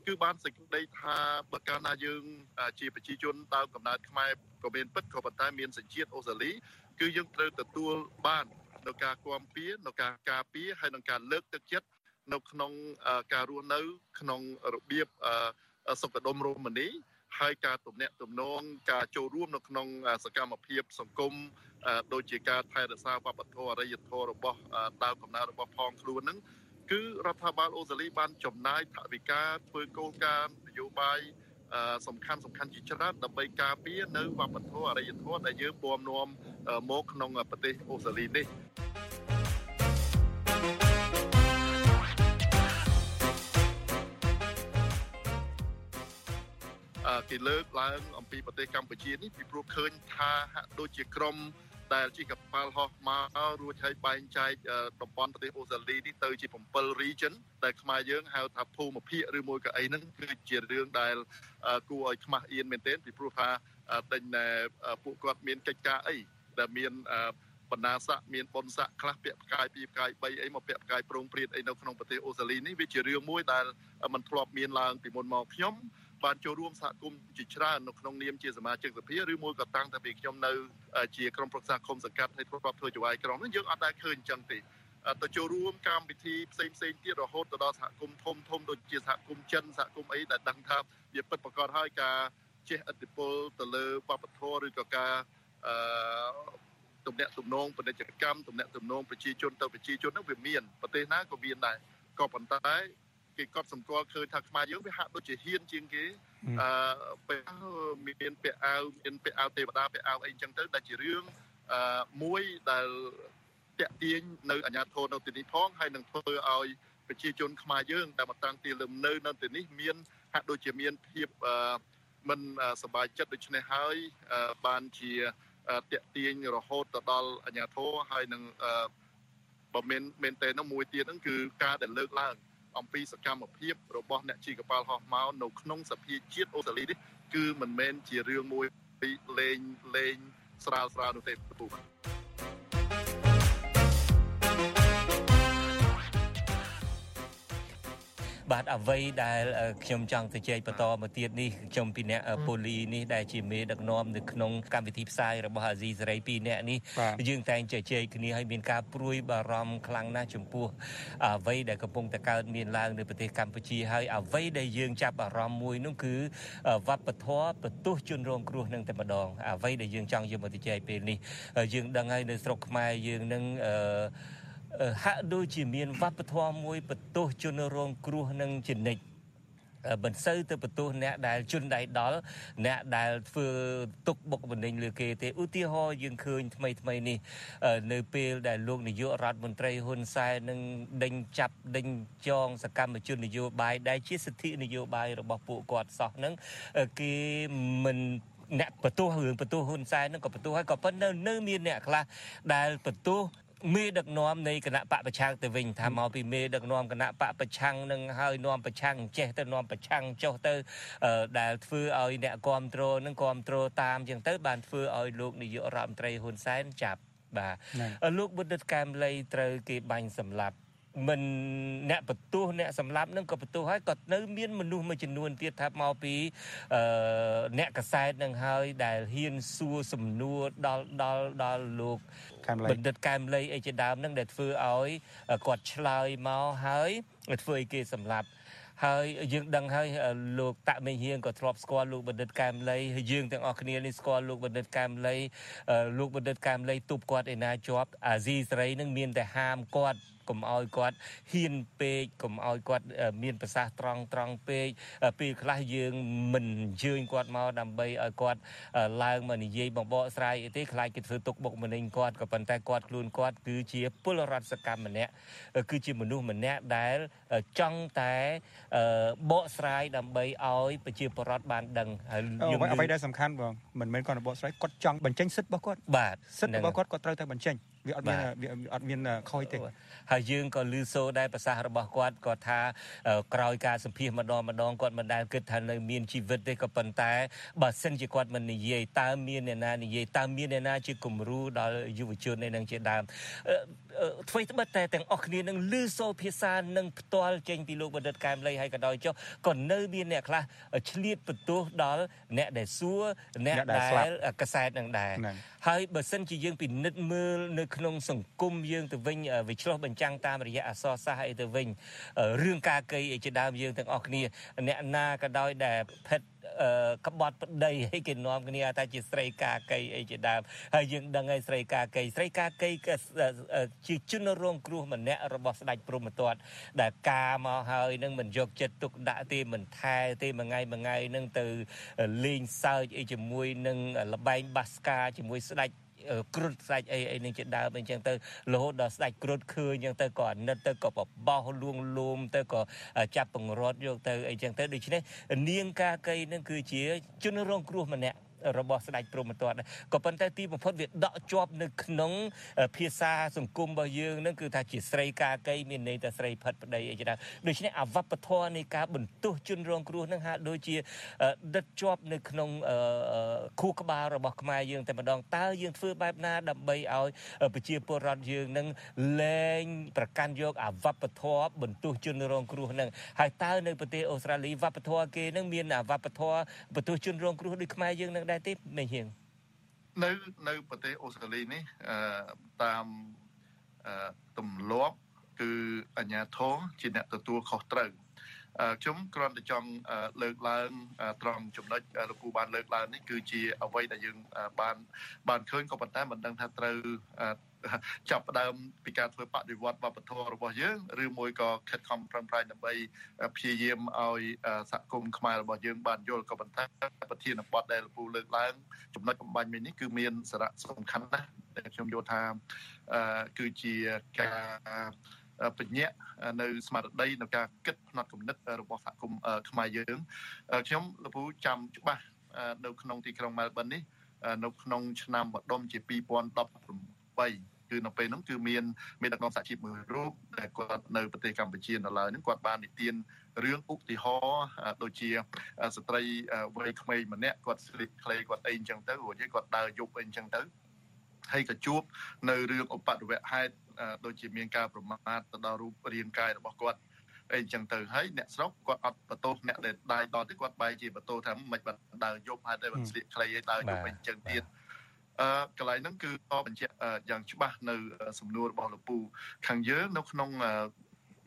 គឺបានសេចក្តីថាបើកាលណាយើង ជាប្រជាជនដើមកំណើតខ្មែរក៏មានពិតក៏ប៉ុន្តែមានសញ្ជាតិអូស្ត្រាលីគឺយើងត្រូវទទួលបាននៅការគាំពៀនៅការការពារហើយនឹងការលើកទឹកចិត្តនៅក្នុងការរស់នៅ ក្នុងរបៀបសុខដុមរមនាហើយការទំនាក់ទំនងការចូលរួមនៅក្នុងសកម្មភាពសង្គមដូចជាការថែរក្សាវប្បធម៌អរិយធម៌របស់ដើមកំណើតរបស់ផងខ្លួនហ្នឹង គឺរដ្ឋាភិបាលអូស្ត្រាលីបានចំណាយថវិកាធ្វើគោលការណ៍នយោបាយសំខាន់សំខាន់ជាច្រើនដើម្បីការពារនៅវប្បធម៌អរិយធម៌ដែលយើងពំនាំមកក្នុងប្រទេសអូស្ត្រាលីនេះគេលើកឡើងអំពីប្រទេសកម្ពុជានេះពីព្រោះឃើញថាហាក់ដូចជាក្រម ដែលជាកប៉ាល់ហោះមករួចហើយបែងចែកតំបន់ប្រទេសអូស្ត្រាលីនេះទៅជា7 region ដែលខ្មែរយើងហៅថាភូមិភាគឬមួយក៏អីហ្នឹងគឺជារឿងដែលគួរឲ្យខ្មាស់អៀនមែនទែនពីព្រោះថាដេញតែពួកគាត់មានកិច្ចការអីដែលមានបណ្ដាស័កមានបុណ្យស័កខ្លះពាក់ផ្កាយ2ផ្កាយ3អីមកពាក់ផ្កាយប្រងព្រាតអីនៅក្នុងប្រទេសអូស្ត្រាលីនេះវាជារឿងមួយដែលมันធ្លាប់មានឡើងពីមុនមកខ្ញុំ បានចូលរួមសហគមន៍ជាច្រើននៅក្នុងនាមជាសមាជិកសភាឬមួយក៏តាំងតែពីខ្ញុំនៅជាក្រុមប្រឹក្សាគុំសង្កាត់ហើយធ្លាប់ធ្វើចវាយក្រុមនេះយើងអត់ដែលឃើញអញ្ចឹងទេទៅចូលរួមកម្មវិធីផ្សេងផ្សេងទៀតរហូតទៅដល់សហគមន៍ធំធំដូចជាសហគមន៍ចិនសហគមន៍អីដែលដឹងថាវាពិតប្រាកដហើយការចេះឥទ្ធិពលទៅលើបព្វធម៌ឬក៏ការអឺទំនាក់ទំនងពាណិជ្ជកម្មទំនាក់ទំនងប្រជាជនទៅប្រជាជនហ្នឹងវាមានប្រទេសណាក៏មានដែរក៏ប៉ុន្តែ គេកត់សម្គាល់ឃើញថាខ្មែរយើងវាហាក់ដូចជាហ៊ានជាងគេអឺពេលមានពាក់អាវមានពាក់អាវទេវតាពាក់អាវអីចឹងទៅដែលជារឿងអឺមួយដែលតាក់ទាញនៅអាញាធរនៅទីនេះផងហើយនឹងធ្វើឲ្យប្រជាជនខ្មែរយើងដែលមកតាំងទីលំនៅនៅទីនេះមានហាក់ដូចជាមានភាពអឺមិនសบายចិត្តដូច្នេះហើយបានជាតាក់ទាញរហូតទៅដល់អាញាធរហើយនឹងបើមានមែនតើនោះមួយទៀតហ្នឹងគឺការដែលលើកឡើង អំពីសកម្មភាពរបស់អ្នកជីកប៉ាល់ហោះម៉ោនៅក្នុងសភាជាតិអូស្ត្រាលីនេះគឺមិនមែនជារឿងមួយលេងលេងស្រាលស្រាលនោះទេពូបាទ បាទអ្វីដែលខ្ញុំចង់ទៅជែកបន្តមកទៀតនេះខ្ញុំពីអ្នកពូលីនេះដែលជាមេដឹកនាំនៅក្នុងកម្មវិធីផ្សាយរបស់អាស៊ីសេរី2អ្នកនេះយើងតែងជជែកគ្នាឲ្យមានការព្រួយបារម្ភខ្លាំងណាស់ចំពោះអ្វីដែលកំពុងតែកើតមានឡើងនៅប្រទេសកម្ពុជាហើយអ្វីដែលយើងចាប់អារម្មណ៍មួយនោះគឺវប្បធម៌បន្ទោសជនរងគ្រោះនឹងតែម្ដងអ្វីដែលយើងចង់យកមកជជែកពេលនេះយើងដឹងហើយនៅស្រុកខ្មែរយើងនឹងអឺ ហាក់ដូចជាមានវប្បធម៌មួយបន្ទោសជនរងគ្រោះនឹងចនិចមិនសូវទៅបន្ទោសអ្នកដែលជន់ដៃដល់អ្នកដែលធ្វើទុកបុកម្នេញលើគេទេឧទាហរណ៍យើងឃើញថ្មីថ្មីនេះនៅពេលដែលលោកនាយករដ្ឋមន្ត្រីហ៊ុនសែននឹងដេញចាប់ដេញចងសកម្មជននយោបាយដែលជាសិទ្ធិនយោបាយរបស់ពួកគាត់សោះហ្នឹងគេមិនអ្នកបន្ទោសរឿងបន្ទោសហ៊ុនសែនហ្នឹងក៏បន្ទោសហើយក៏ប៉ុន្តែនៅមានអ្នកខ្លះដែលបន្ទោស មេដឹកនាំនៃគណៈបកប្រឆាំងទៅវិញថាមកពីមេដឹកនាំគណៈបកប្រឆាំងនឹងហើយនាំប្រឆាំងចេះទៅនាំប្រឆាំងចុះទៅដែលធ្វើឲ្យអ្នកគ្រប់គ្រងនឹងគ្រប់គ្រងតាមចឹងទៅ បានធ្វើឲ្យលោកនាយករដ្ឋមន្ត្រីហ៊ុនសែនចាប់បាទលោកបុត្រកែមលីត្រូវគេបាញ់សម្លាប់ មិនអ្នកបន្ទោសអ្នកសម្លាប់នឹងក៏បន្ទោសហើយក៏នៅមានមនុស្សមួយចំនួនទៀតថាមកពីអឺអ្នកកសែតនឹងហើយដែលហ៊ានសួរសំណួរដល់ដល់ដល់លោកបណ្ឌិតកែមលីអីជាដើមនឹងដែលធ្វើឲ្យគាត់ឆ្លើយមកហើយធ្វើឲ្យគេសម្លាប់ហើយយើងដឹងហើយលោកតាក់មេហៀងក៏ធ្លាប់ស្គាល់លោកបណ្ឌិតកែមលីហើយយើងទាំងអស់គ្នានេះស្គាល់លោកបណ្ឌិតកែមលីលោកបណ្ឌិតកែមលីទប់គាត់ឯណាជាប់អាស៊ីសេរីនឹងមានតែហាមគាត់កុំឲ្យគាត់ហ៊ានពេកកុំឲ្យគាត់មានប្រសាសន៍ត្រង់ត្រង់ពេកពេលខ្លះយើងមិនអញ្ជើញគាត់មកដើម្បីឲ្យគាត់ឡើងមកនិយាយបងបកស្រាយអីទេខ្លាចគេធ្វើទុកបុកម្នេញគាត់ក៏ប៉ុន្តែគាត់ខ្លួនគាត់គឺជាពលរដ្ឋសកម្មម្នាក់គឺជាមនុស្សម្នាក់ដែលចង់តែបកស្រាយដើម្បីឲ្យប្រជាពលរដ្ឋបានដឹងហើយយើងអ្វីដែលសំខាន់បងមិនមែនគាត់បកស្រាយគាត់ចង់បញ្ចេញសិទ្ធិរបស់គាត់បាទសិទ្ធិរបស់គាត់គាត់ត្រូវតែបញ្ចេញវាអត់មានវាអត់មានខុសទេហើយយើងក៏ឮសូរដែរប្រសាសន៍របស់គាត់គាត់ថាក្រោយការសម្ភាសម្ដងម្ដងគាត់មិនដែលគិតថានៅមានជីវិតទេក៏ប៉ុន្តែបើសិនជាគាត់មិននិយាយតើមានអ្នកណានិយាយតើមានអ្នកណាជាគំរូដល់យុវជននេះនឹងជាដើមអ្វីត្បិតតែទាំងអស់គ្នានឹងលឺសូរភាសានឹងផ្ទាល់ចេញពីលោកបណ្ឌិតកែមលីហើយក៏ដោយចុះក៏នៅមានអ្នកខ្លះឆ្លៀតបន្ទោសដល់អ្នកដែលសួរអ្នកដែលកសែតនឹងដែរហើយបើសិនជាយើងពិនិត្យមើលនៅក្នុងសង្គមយើងទៅវិញវាឆ្លោះបញ្ចាំងតាមរយៈអសរសាស្ត្រអីទៅវិញរឿងការកៃអីជាដើមយើងទាំងអស់គ្នាអ្នកណាក៏ដោយដែលផិត ក្បត់ប្តីឲ្យគេនាំគ្នាថាជាស្រីកាកៃអីជាដើមហើយយើងដឹងហើយស្រីកាកៃស្រីកាកៃជាជនរងគ្រោះម្នាក់របស់ស្ដេចព្រហ្មទត្តដែលការមកហើយនឹងមិនយកចិត្តទុកដាក់ទេមិនថែទេមួយថ្ងៃមួយថ្ងៃនឹងទៅលេងសើចអីជាមួយនឹងលបែងបាសកាជាមួយស្ដេច គ្រុតស្ដេចអីអីនឹងជាដើមអីចឹងទៅរហូតដល់ស្ដេចគ្រុតឃើញចឹងទៅក៏អាណិតទៅក៏បបោសលួងលោមទៅក៏ចាប់បង្រត់យកទៅអីចឹងទៅដូច្នេះនាងកាកៃនឹងគឺជាជនរងគ្រោះម្នាក់ របស់ស្ដេចព្រហ្មទត្តក៏ប៉ុន្តែទីបំផុតវាដកជាប់នៅក្នុង ភាសាសង្គមរបស់យើងនឹងគឺថាជាស្រីកាកៃមានន័យថាស្រីផិតប្តីអីចឹងដូច្នេះអវប្បធម៌នៃការបន្ទោសជនរងគ្រោះនឹងហាក់ដូចជាដិតជាប់នៅក្នុងខួរក្បាលរបស់ខ្មែរយើងតែម្ដងតើយើងធ្វើបែបណាដើម្បីឲ្យប្រជាពលរដ្ឋយើងនឹងលែងប្រកាន់យកអវប្បធម៌បន្ទោសជនរងគ្រោះនឹងហើយតើនៅប្រទេសអូស្ត្រាលីវប្បធម៌គេនឹងមានអវប្បធម៌បន្ទោសជនរងគ្រោះដូចខ្មែរយើងនឹងដែរទេមេហៀងនៅនៅប្រទេសអូស្ត្រាលីនេះអឺតាមអឺទម្លាប់គឺអាញាធរជាអ្នកទទួលខុសត្រូវខ្ញុំគ្រាន់តែចង់លើកឡើងត្រង់ចំណុចលោកគូបានលើកឡើងនេះគឺជាអ្វីដែលយើងបានបានឃើញក៏ប៉ុន្តែមិនដឹងថាត្រូវ ចាប់ផ្ដើមពីការធ្វើបដិវត្តវប្បធម៌របស់យើងឬមួយក៏ខិតខំប្រឹងប្រែងដើម្បីព្យាយាមឲ្យសហគមន៍ខ្មែររបស់យើងបានយល់ក៏ប៉ុន្តែប្រធានបទដែលលោកពូលើកឡើងចំណុចបំបញ្ញមួយនេះគឺមានសារៈសំខាន់ណាស់ដែលខ្ញុំយល់ថាគឺជាការបញ្ញាក់នៅស្មារតីនៅការគិតផ្នត់គំនិតរបស់សហគមន៍ខ្មែរយើងខ្ញុំលពូចាំច្បាស់នៅក្នុងទីក្រុងមែលប៊ននេះនៅក្នុងឆ្នាំម្ដុំជា2018 គឺនៅពេលហ្នឹងគឺមានមានដឹកនាំសហជីពមួយរូបដែលគាត់នៅប្រទេសកម្ពុជានៅឡើយហ្នឹងគាត់បាននិទានរឿងឧទាហរណ៍ដូចជាស្ត្រីវ័យក្មេងម្នាក់គាត់ស្លៀកខ្លីគាត់អីអញ្ចឹងទៅរួចគាត់ដើរយប់អីអញ្ចឹងទៅហើយក៏ជួបនៅរឿងឧបទ្ទវហេតុដូចជាមានការប្រមាថទៅដល់រូបរាងកាយរបស់គាត់អីអញ្ចឹងទៅហើយអ្នកស្រុកគាត់អត់បន្ទោសអ្នកដែលដាយដល់ទេគាត់បែរជាបន្ទោសថាមិនបាត់ដើរយប់ហើយតែមិនស្លៀកខ្លីឯដើរយប់អីអញ្ចឹងទៀត អឺកន្លែងហ្នឹងគឺតបញ្ជាក់យ៉ាងច្បាស់នៅសំណួររបស់លោកពូខាងយើងនៅក្នុង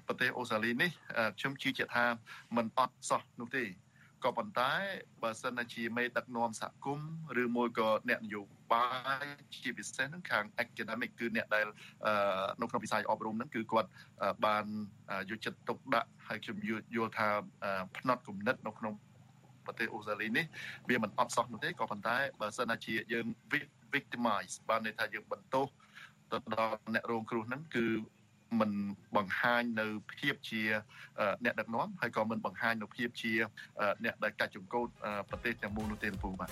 ប្រទេសអូស្ត្រាលីនេះខ្ញុំជឿជាក់ថាมันអត់សោះនោះទេក៏ប៉ុន្តែបើសិនជាមេដឹកនាំសហគមន៍ឬមួយក៏អ្នកនយោបាយជាពិសេសហ្នឹងខាង academic គឺអ្នកដែលនៅក្នុងវិស័យអប់រំហ្នឹងគឺគាត់បានយកចិត្តទុកដាក់ហើយខ្ញុំយល់ថាផ្នត់គំនិតនៅក្នុង ប្រទេសអូស្ត្រាលីនេះវាមិនអត់សោះនោះទេក៏ប៉ុន្តែបើសិនជាយើង victimize បានន័យថាយើងបន្ទោសទៅដល់អ្នករងគ្រោះហ្នឹងគឺមិនបង្ហាញនៅភាពជាអ្នកដឹកនាំហើយក៏មិនបង្ហាញនៅភាពជាអ្នកដែលកាច់ចង្កូតប្រទេសទាំងមូលនោះទេពូបាទ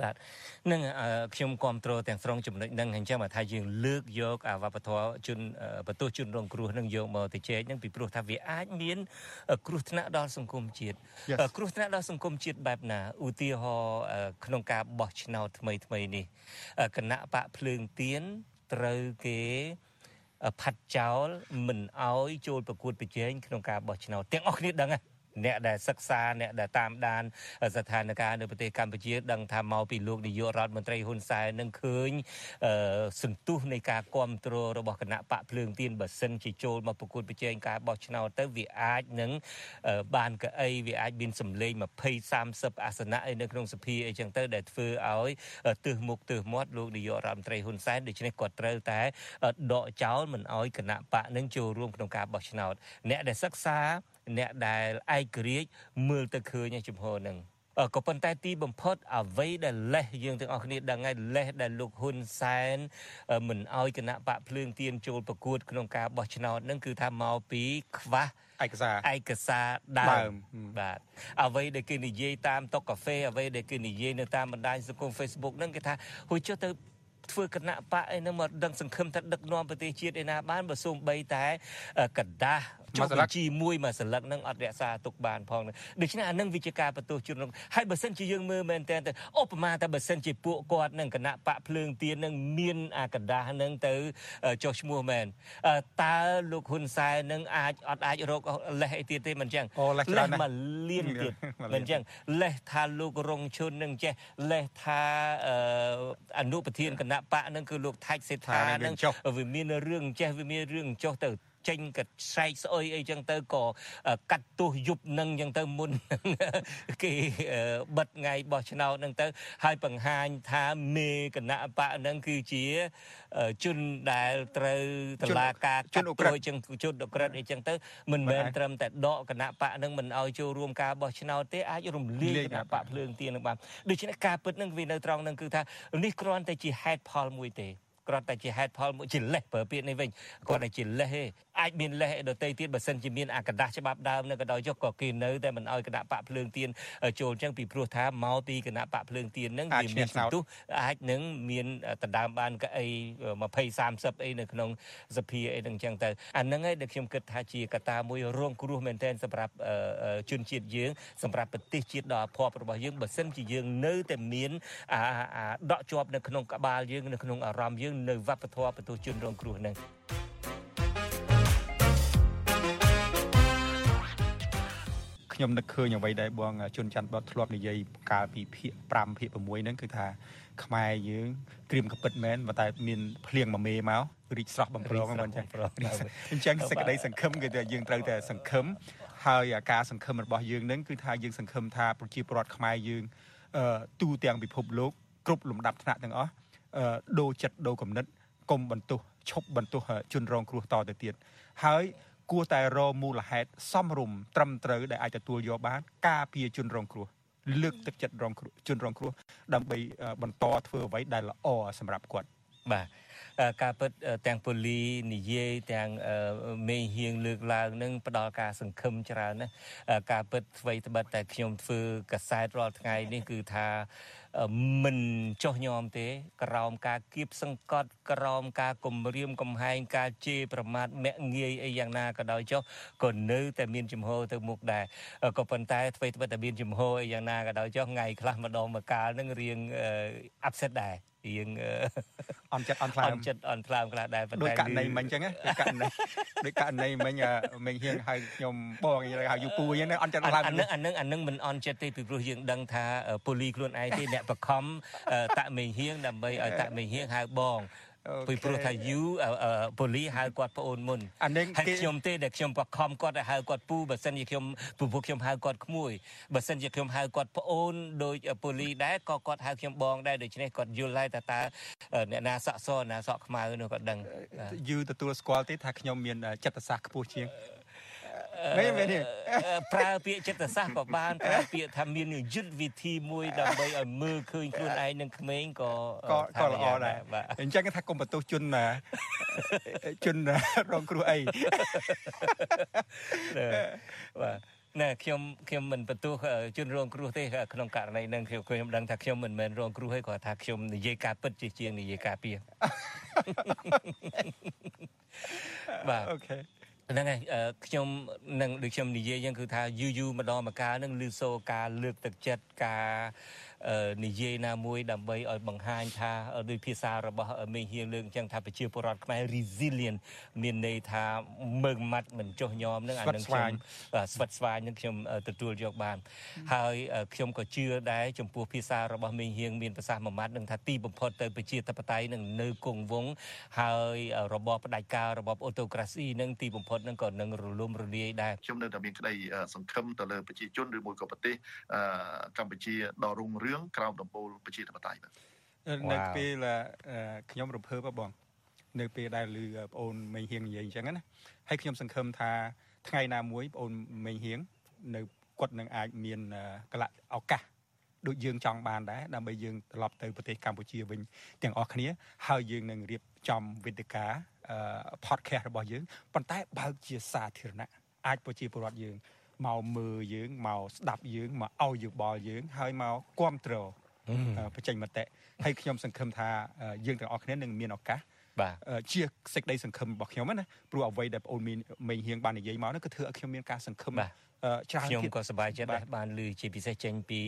បាទ នឹងខ្ញុំគ្រប់គ្រងទាំងស្រុងចំណុចនឹងអញ្ចឹងមកថាយើងលើកយកអាវប្បធម៌ជនបន្ទោសជនរងគ្រោះនឹងយកមកទៅចែកនឹងពីព្រោះថាវាអាចមាន គ្រោះថ្នាក់ដល់សង្គមជាតិគ្រោះថ្នាក់ដល់សង្គមជាតិបែបណាឧទាហរណ៍ក្នុងការបោះឆ្នោតថ្មីថ្មីនេះគណៈបកភ្លើងទៀនត្រូវគេផាត់ចោលមិនអោយចូលប្រកួតប្រជែងក្នុងការបោះឆ្នោតទាំងអស់គ្នាដឹងហ្នឹង អ្នកដែលសិក្សាអ្នកដែលតាមដាន ស្ថានភាពនៅប្រទេសកម្ពុជា ដឹងថាមកពីលោកនាយករដ្ឋមន្ត្រីហ៊ុនសែននឹងឃើញសន្ទុះនៃការគ្រប់គ្រងរបស់គណៈបកភ្លើងទៀនបើសិនជាចូលមកប្រកួតប្រជែងការបោះឆ្នោតទៅវាអាចនឹងបានកៅអីវាអាចមានសម្លេង20 30អាសនៈនៅក្នុងសភាអីចឹងទៅដែលធ្វើឲ្យទើសមុខទើសមាត់លោកនាយករដ្ឋមន្ត្រីហ៊ុនសែនដូច្នេះគាត់ត្រូវតែដកចោលមិនឲ្យគណៈបកនឹងចូលរួមក្នុងការបោះឆ្នោតអ្នកដែលសិក្សា អ្នកដែលឯករាជ្យមើលទៅឃើញចំហហ្នឹងក៏ប៉ុន្តែទីបំផុតអ្វីដែលលេះយើងទាំងអស់គ្នាដឹងហើយលេះដែលលោកហ៊ុនសែនមិនអោយគណៈបកភ្លើងទៀនចូលប្រកួតក្នុងការបោះឆ្នោតហ្នឹងគឺថាមកពីខ្វះឯកសារឯកសារដើមបាទអ្វីដែលគេនិយាយតាមតុកាហ្វេអ្វីដែលគេនិយាយនៅតាមបណ្ដាញសង្គម Facebook ហ្នឹងគេថាហួចចុះទៅធ្វើគណៈបកអីហ្នឹងមកដឹងសង្ឃឹមថាដឹកនាំប្រទេសជាតិឯណាបានបើសូម្បីតែกระดาษ ចុះបញ្ជីមួយមួយសន្លឹកនឹងអត់រក្សាទុកបានផងដូច្នេះអានឹងវិជាការបន្ទោសជនរងហើយបើសិនជាយើងមើលមែនតើឧបមាថាបើសិនជាពួកគាត់នឹងគណៈបកភ្លើងទៀននឹងមានអាកដាស់នឹងទៅចុះឈ្មោះមែនតើលោកហ៊ុនសែននឹងអាចអត់អាចរកលេសអីទៀតទេមិនចឹងលេសមកលៀនទៀតមិនចឹងលេសថាលោករងឈុននឹងចេះលេសថាអនុប្រធានគណៈបកនឹងគឺលោកថៃសេដ្ឋានឹងវាមានរឿងចេះវាមានរឿងចុះទៅ ចេញក៏ស្រែកស្អុយអីចឹងទៅក៏កាត់ទោសយប់នឹងចឹងទៅមុនគេបិទថ្ងៃបោះឆ្នោតនឹងទៅ ហើយបង្ហាញថាមេគណៈបកនឹងគឺជាជនដែលត្រូវតឡាការកាត់ទោសចឹងជនអក្រិតអីចឹងទៅមិនមែនត្រឹមតែដកគណៈបកនឹងមិនឲ្យចូលរួមការបោះឆ្នោតទេអាចរំលាយគណៈបកភ្លើងទៀននឹងបានដូច្នេះការពិតនឹងវានៅត្រង់នឹងគឺថានេះគ្រាន់តែជាហេតុផលមួយទេ គ្រាន់តែជាហេតុផលមួយជាលេសប្រើពាក្យនេះវិញគាត់តែជាលេសទេអាចមានលេសដតីទៀតបើសិនជាមានអាកដាស់ច្បាប់ដើមនៅក៏ដោយចុះក៏គេនៅតែមិនអោយគណៈបកភ្លើងទៀនចូលអញ្ចឹងពីព្រោះថាមកពីគណៈបកភ្លើងទៀនហ្នឹងវាមានសន្ទុះអាចនឹងមានដណ្ដើមបានកៅអី20 30អីនៅក្នុងសភាអីហ្នឹងអញ្ចឹងទៅអាហ្នឹងឯងដែលខ្ញុំគិតថាជាកត្តាមួយរងគ្រោះមែនទែនសម្រាប់ជនជាតិយើងសម្រាប់ប្រទេសជាតិដ៏អភ័ព្វរបស់យើងបើសិនជាយើងនៅតែមានអាដកជាប់នៅក្នុងក្បាលយើងនៅក្នុងអារម្មណ៍យើងនៅវប្បធម៌បន្ទោសជនរងគ្រោះហ្នឹងខ្ញុំនឹកឃើញអ្វីដែលបងជុនច័ន្ទបតធ្លាប់និយាយកាលពីភាគ5ភាគ6ហ្នឹងគឺថាខ្មែរយើងត្រៀមកពិតមែនប៉ុន្តែមានភ្លៀងមួយមេមករីកស្រស់បំប្រងហ្នឹងអញ្ចឹងអញ្ចឹងសេចក្តីសង្ឃឹមគឺថាយើងត្រូវតែសង្ឃឹមហើយការសង្ឃឹមរបស់យើងនឹងគឺថាយើងសង្ឃឹមថាប្រជាពលរដ្ឋខ្មែរយើងទូទាំងពិភពលោកគ្រប់លំដាប់ថ្នាក់ទាំងអស់ ដូរចិត្តដូរគំនិតកុំបន្ទោសឈប់បន្ទោសជនរងគ្រោះតទៅទៀតហើយគួរតែរមូលហេតុសមរម្យត្រឹមត្រូវដែលអាចទទួលយកបាន ការពារជនរងគ្រោះលើកទឹកចិត្តរងគ្រោះជនរងគ្រោះដើម្បីបន្តធ្វើអ្វីដែលល្អសម្រាប់គាត់បាទការពិតទាំងពូលីនិយាយទាំងមេហៀងលើកឡើងនឹងផ្ដល់ការសង្ឃឹមច្រើនណាការពិតអ្វីត្បិតតែខ្ញុំធ្វើកសែតរាល់ថ្ងៃនេះគឺថា មិនចោះញោមទេ ក្រោមការគៀបសង្កត់ក្រោមការគំរាមកំហែងការជេរប្រមាថមាក់ងាយអីយ៉ាងណាក៏ដោយចុះក៏នៅតែមានចំហទៅមុខដែរក៏ប៉ុន្តែអ្វីត្បិតតែមានចំហអីយ៉ាងណាក៏ដោយចុះថ្ងៃខ្លះម្ដងម្កាលនឹងរៀងអាប់សេតដែរ រៀងអន់ចិត្តអន់ថ្លើមអន់ចិត្តអន់ថ្លើមខ្លះដែរប៉ុន្តែដូចករណីមិញអញ្ចឹងដូចករណីដូចករណីមិញមិញហៀងហៅខ្ញុំបងហៅយូពូអញ្ចឹងអន់ចិត្តអន់ថ្លើមអានឹងអានឹងអានឹងមិនអន់ចិត្តទេពីព្រោះយើងដឹងថាពូលីខ្លួនឯងទេអ្នកបខំតាក់មេហៀងដើម្បីឲ្យតាក់មេហៀងហៅបង ពីព្រោះថាយូប៉ូលីហៅគាត់ប្អូនមុនអានេះហើយខ្ញុំទេដែលខ្ញុំបខំគាត់ឲ្យហៅគាត់ពូបើសិនជាខ្ញុំពូពួកខ្ញុំហៅគាត់ក្មួយបើសិនជាខ្ញុំហៅគាត់ប្អូនដោយប៉ូលីដែរក៏គាត់ហៅខ្ញុំបងដែរដូច្នេះគាត់យល់ហើយថាតើអ្នកណាសក់សណាសក់ខ្មៅនោះគាត់ដឹងយូទទួលស្គាល់ទេថាខ្ញុំមានចិត្តសាស្ត្រខ្ពស់ជាង មែនមែនទេប្រើពាក្យចិត្តសាស្ត្រក៏បានប្រើពាក្យថាមានយុទ្ធវិធីមួយដើម្បីឲ្យមើលឃើញខ្លួនឯងនឹងក្មេងក៏ក៏ក៏ល្អដែរអញ្ចឹងថាកុំបន្ទោសជនណាជនរងគ្រោះអីបាទណែខ្ញុំខ្ញុំមិនបន្ទោសជនរងគ្រោះទេក្នុងករណីនឹងខ្ញុំខ្ញុំដឹងថាខ្ញុំមិនមែនរងគ្រោះទេគ្រាន់ថាខ្ញុំនិយាយការពិតជាជាងនិយាយការពារបាទអូខេ ហ្នឹងហើយខ្ញុំនឹងដូចខ្ញុំនិយាយយ៉ាងគឺថាយូរយូរម្ដងម្កាលនឹងលឺសូរការលើកទឹកចិត្តការ និយាយណាមួយដើម្បីឲ្យបង្ហាញថាដោយភាសារបស់មេហៀងលើកអញ្ចឹងថាប្រជាពលរដ្ឋខ្មែរ resilient មានន័យថាមើងម៉ាត់មិនចុះញោមនឹងអានឹងខ្ញុំស្វិតស្វាញនឹងខ្ញុំទទួលយកបាន ហើយខ្ញុំក៏ជឿដែរចំពោះភាសារបស់មេហៀងមានប្រសាសន៍មួយម៉ាត់នឹងថាទីបំផុតទៅប្រជាធិបតេយ្យនឹងនៅគង់វង្សហើយរបបផ្ដាច់ការរបបអូតូក្រាស៊ីនឹងទីបំផុតនឹងក៏នឹងរលំរលាយដែរខ្ញុំនៅតែមានក្តីសង្ឃឹមទៅលើប្រជាជនឬមួយក៏ប្រទេសកម្ពុជាដ៏រុងរឿងរឿងក្រោមដំបូលប្រជាធិបតេយ្យបាទនៅពេលខ្ញុំរំភើបបង នៅពេលដែលឮប្អូនមេងហៀងនិយាយអញ្ចឹងណាហើយខ្ញុំសង្ឃឹមថាថ្ងៃណាមួយប្អូនមេងហៀងនៅគាត់នឹងអាចមានកលៈឱកាសដូចយើងចង់បានដែរដើម្បីយើងត្រឡប់ទៅប្រទេសកម្ពុជាវិញទាំងអស់គ្នា ហើយយើងនឹងរៀបចំវេទិកា podcast របស់យើងប៉ុន្តែបើកជាសាធារណៈអាចប្រជាពលរដ្ឋយើង មកមើលយើងមកស្ដាប់យើងមកឲ្យយោបល់យើងហើយមកគ្រប់គ្រងបញ្ចេញមតិហើយខ្ញុំសង្ឃឹមថាយើងទាំងអស់គ្នានឹងមានឱកាសបាទជាសេចក្តីសង្ឃឹមរបស់ខ្ញុំណាព្រោះអ្វីដែលបងអូនមេងហៀងបាននិយាយមកនោះគឺធ្វើឲ្យខ្ញុំមានការសង្ឃឹម ច្រើនខ្ញុំក៏សប្បាយចិត្តដែរបានឮជាពិសេសចេញពី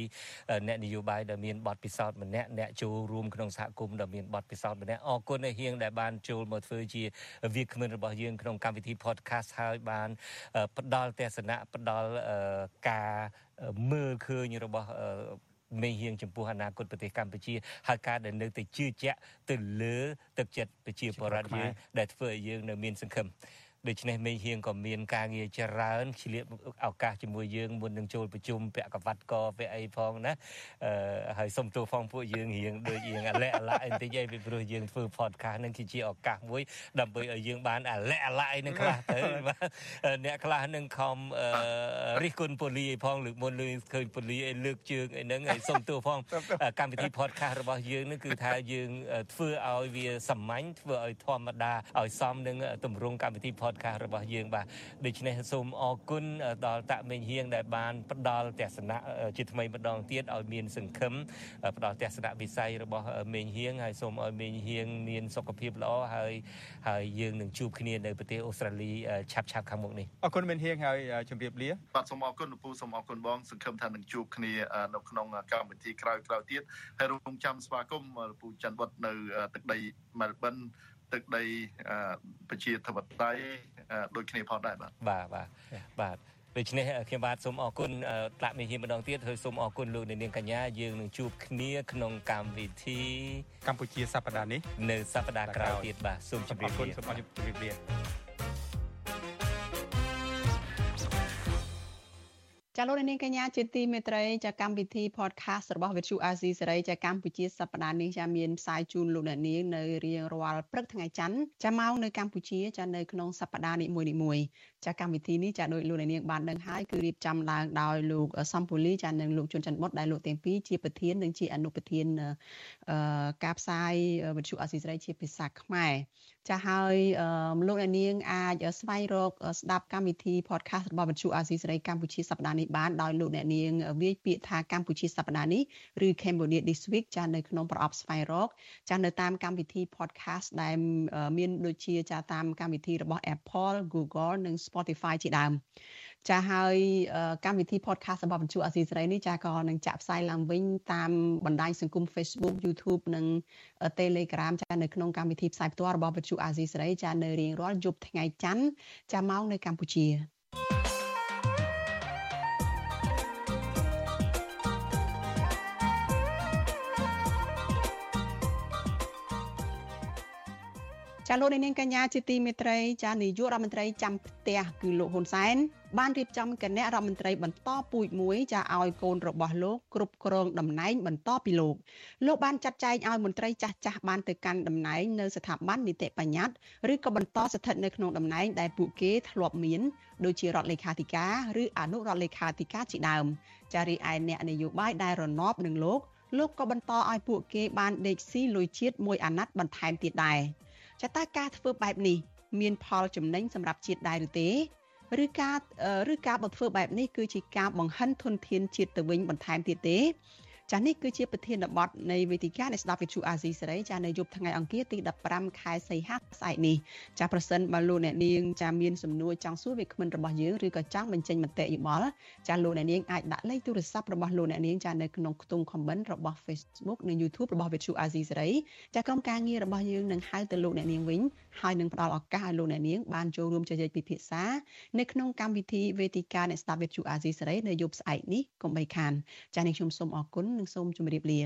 អ្នកនយោបាយដែលមានបទពិសោធន៍ម្នាក់អ្នកចូលរួមក្នុងសហគមន៍ដែលមានបទពិសោធន៍ម្នាក់អរគុណឲ្យហៀងដែលបានចូលមកធ្វើជាវាគ្មិនរបស់យើងក្នុងកម្មវិធី podcast ហើយបានផ្ដល់ទស្សនៈផ្ដល់ការមើលឃើញរបស់មេហៀងចំពោះអនាគតប្រទេសកម្ពុជាហើយការដែលនៅតែជឿជាក់ទៅលើទឹកចិត្តប្រជាពលរដ្ឋយើងដែលធ្វើឲ្យយើងនៅមានសង្ឃឹម ដូច្នេះមេហៀងក៏មានការងារច្រើនឆ្លៀតឱកាសជាមួយយើងមុននឹងចូលប្រជុំពាក់កវ៉ាត់កពាក់អីផងណាអឺហើយសុំទោសផងពួកយើងរៀងដូចរៀងអាឡែអាឡាអីបន្តិចឯងពីព្រោះយើងធ្វើ podcast នឹងគឺជាឱកាសមួយដើម្បីឲ្យយើងបានអាឡែអាឡាអីនឹងខ្លះទៅអ្នកខ្លះនឹងខំរិះគន់ពូលីអីផងលើកមុនលើឃើញពូលីអីលើកជើងអីហ្នឹងហើយសុំទោសផងកម្មវិធី podcast របស់យើងនឹងគឺថាយើងធ្វើឲ្យវាសាមញ្ញធ្វើឲ្យធម្មតាឲ្យសមនឹងទម្រង់កម្មវិធី podcast podcast របស់យើងបាទដូច្នេះសូមអរគុណដល់តាក់មេងហៀងដែលបានផ្ដល់ទស្សនៈជាថ្មីម្ដងទៀតឲ្យមានសង្ឃឹមផ្ដល់ទស្សនៈវិស័យរបស់មេងហៀងហើយសូមឲ្យមេងហៀងមានសុខភាពល្អហើយហើយយើងនឹងជួបគ្នានៅប្រទេសអូស្ត្រាលីឆាប់ឆាប់ខាងមុខនេះអរគុណមេងហៀងហើយជម្រាបលាបាទសូមអរគុណលោកពូសូមអរគុណបងសង្ឃឹមថានឹងជួបគ្នានៅក្នុងកម្មវិធីក្រោយៗទៀតហើយរងចាំស្វាគមន៍លោកពូច័ន្ទវត្តនៅទឹកដីមែលប៊ន ទឹកដីប្រជាធិបតេយ្យដូចគ្នាផងដែរបាទបាទបាទបាទដូច្នេះខ្ញុំបាទសូមអរគុណត្រាក់មេហ៊ីម្ដងទៀតហើយសូមអរគុណលោកនាងកញ្ញាយើងនឹងជួបគ្នាក្នុងកម្មវិធីកម្ពុជាសប្តាហ៍នេះនៅសប្តាហ៍ក្រោយទៀតបាទសូមជម្រាបលាសូមអរគុណជម្រាបលា ចាលោកនាងកញ្ញាជាទីមេត្រីចាកម្មវិធី podcast របស់ Vithu Azizi សេរីចាកម្ពុជាសប្តាហ៍នេះចាមានផ្សាយជូនលោកអ្នកនាងនៅរៀងរាល់ព្រឹកថ្ងៃច័ន្ទចាមកនៅកម្ពុជាចានៅក្នុងសប្តាហ៍នីមួយៗចាកម្មវិធីនេះចាដោយលោកអ្នកនាងបានដឹងហើយគឺរៀបចំឡើងដោយលោកសំពូលីចានិងលោកជុនច័ន្ទបុតដែលលោកទាំងពីរជាប្រធាននិងជាអនុប្រធានការផ្សាយ Vithu Azizi សេរីជាភាសាខ្មែរ ចាហើយលោកអ្នកនាងអាចស្វែងរកស្ដាប់កម្មវិធី podcast របស់វិទ្យុអាស៊ីសេរីកម្ពុជាសប្តាហ៍នេះបានដោយលោកអ្នកនាងវាយពាក្យថាកម្ពុជាសប្តាហ៍នេះឬ Cambodia this week ចានៅក្នុងប្រអប់ស្វែងរកចានៅតាមកម្មវិធី podcast ដែលមានដូចជាចាតាមកម្មវិធីរបស់ Apple Google និង Spotify ជាដើម ចាហើយកម្មវិធី podcast របស់បញ្ជូអាស៊ីសេរីនេះចាក៏នឹងចាក់ផ្សាយឡើងវិញតាមបណ្ដាញសង្គម Facebook YouTube និង Telegram ចានៅក្នុងកម្មវិធីផ្សាយផ្ទាល់របស់បញ្ជូអាស៊ីសេរីចានៅរៀងរាល់យប់ថ្ងៃច័ន្ទចាម៉ោងនៅកម្ពុជា ចាលោកនាងកញ្ញាជាទីមេត្រីចានាយករដ្ឋមន្ត្រីចាំផ្ទះគឺលោកហ៊ុនសែនបានរៀបចំគណៈរដ្ឋមន្ត្រីបន្តពូជមួយចាឲ្យកូនរបស់លោកគ្រប់គ្រងតំណែងបន្តពីលោកលោកបានចាត់ចែងឲ្យមន្ត្រីចាស់ចាស់បានទៅកាន់តំណែងនៅស្ថាប័ននីតិបញ្ញត្តិឬក៏បន្តស្ថិតនៅក្នុងតំណែងដែលពួកគេធ្លាប់មានដូចជារដ្ឋលេខាធិការឬអនុរដ្ឋលេខាធិការជាដើមចារីឯអ្នកនយោបាយដែលរណបនឹងលោកលោកក៏បន្តឲ្យពួកគេបានដេកស៊ីលុយជាតិមួយអាណត្តិបន្ថែមទៀតដែរ ចតាការធ្វើបែបនេះមានផលចំណេញសម្រាប់ជាតិដែរឬទេឬការឬការបើធ្វើបែបនេះគឺជាការបង្ហិនធនធានជាតិទៅវិញបន្ថែមទៀតទេ ចានេះគឺជាប្រធានបទនៃវេទិកានៃស្ដាប់វិទ្យុអាស៊ីសេរីចានៅយប់ថ្ងៃអង្គារទី15ខែសីហាស្អែកនេះចាប្រសិនបើលោកអ្នកនាងចាមានសំណួរចង់សួរវាគ្មិនរបស់យើងឬក៏ចង់បញ្ចេញមតិយោបល់ចាលោកអ្នកនាងអាចដាក់លេខទូរស័ព្ទរបស់លោកអ្នកនាងចានៅក្នុងខ្ទង់ comment របស់ Facebook និង YouTube របស់វិទ្យុអាស៊ីសេរីចាក្រុមការងាររបស់យើងនឹងហៅទៅលោកអ្នកនាងវិញហើយនឹងផ្ដល់ឱកាសឲ្យលោកអ្នកនាងបានចូលរួមជជែកពិភាក្សានៅក្នុងកម្មវិធីវេទិកានៃស្ដាប់វិទ្យុអាស៊ីសេរីនៅយប់ស្អែកនេះកុំបីខានចានេះខ្ញុំសូមអរគុណនិងសូមជម្រាបលា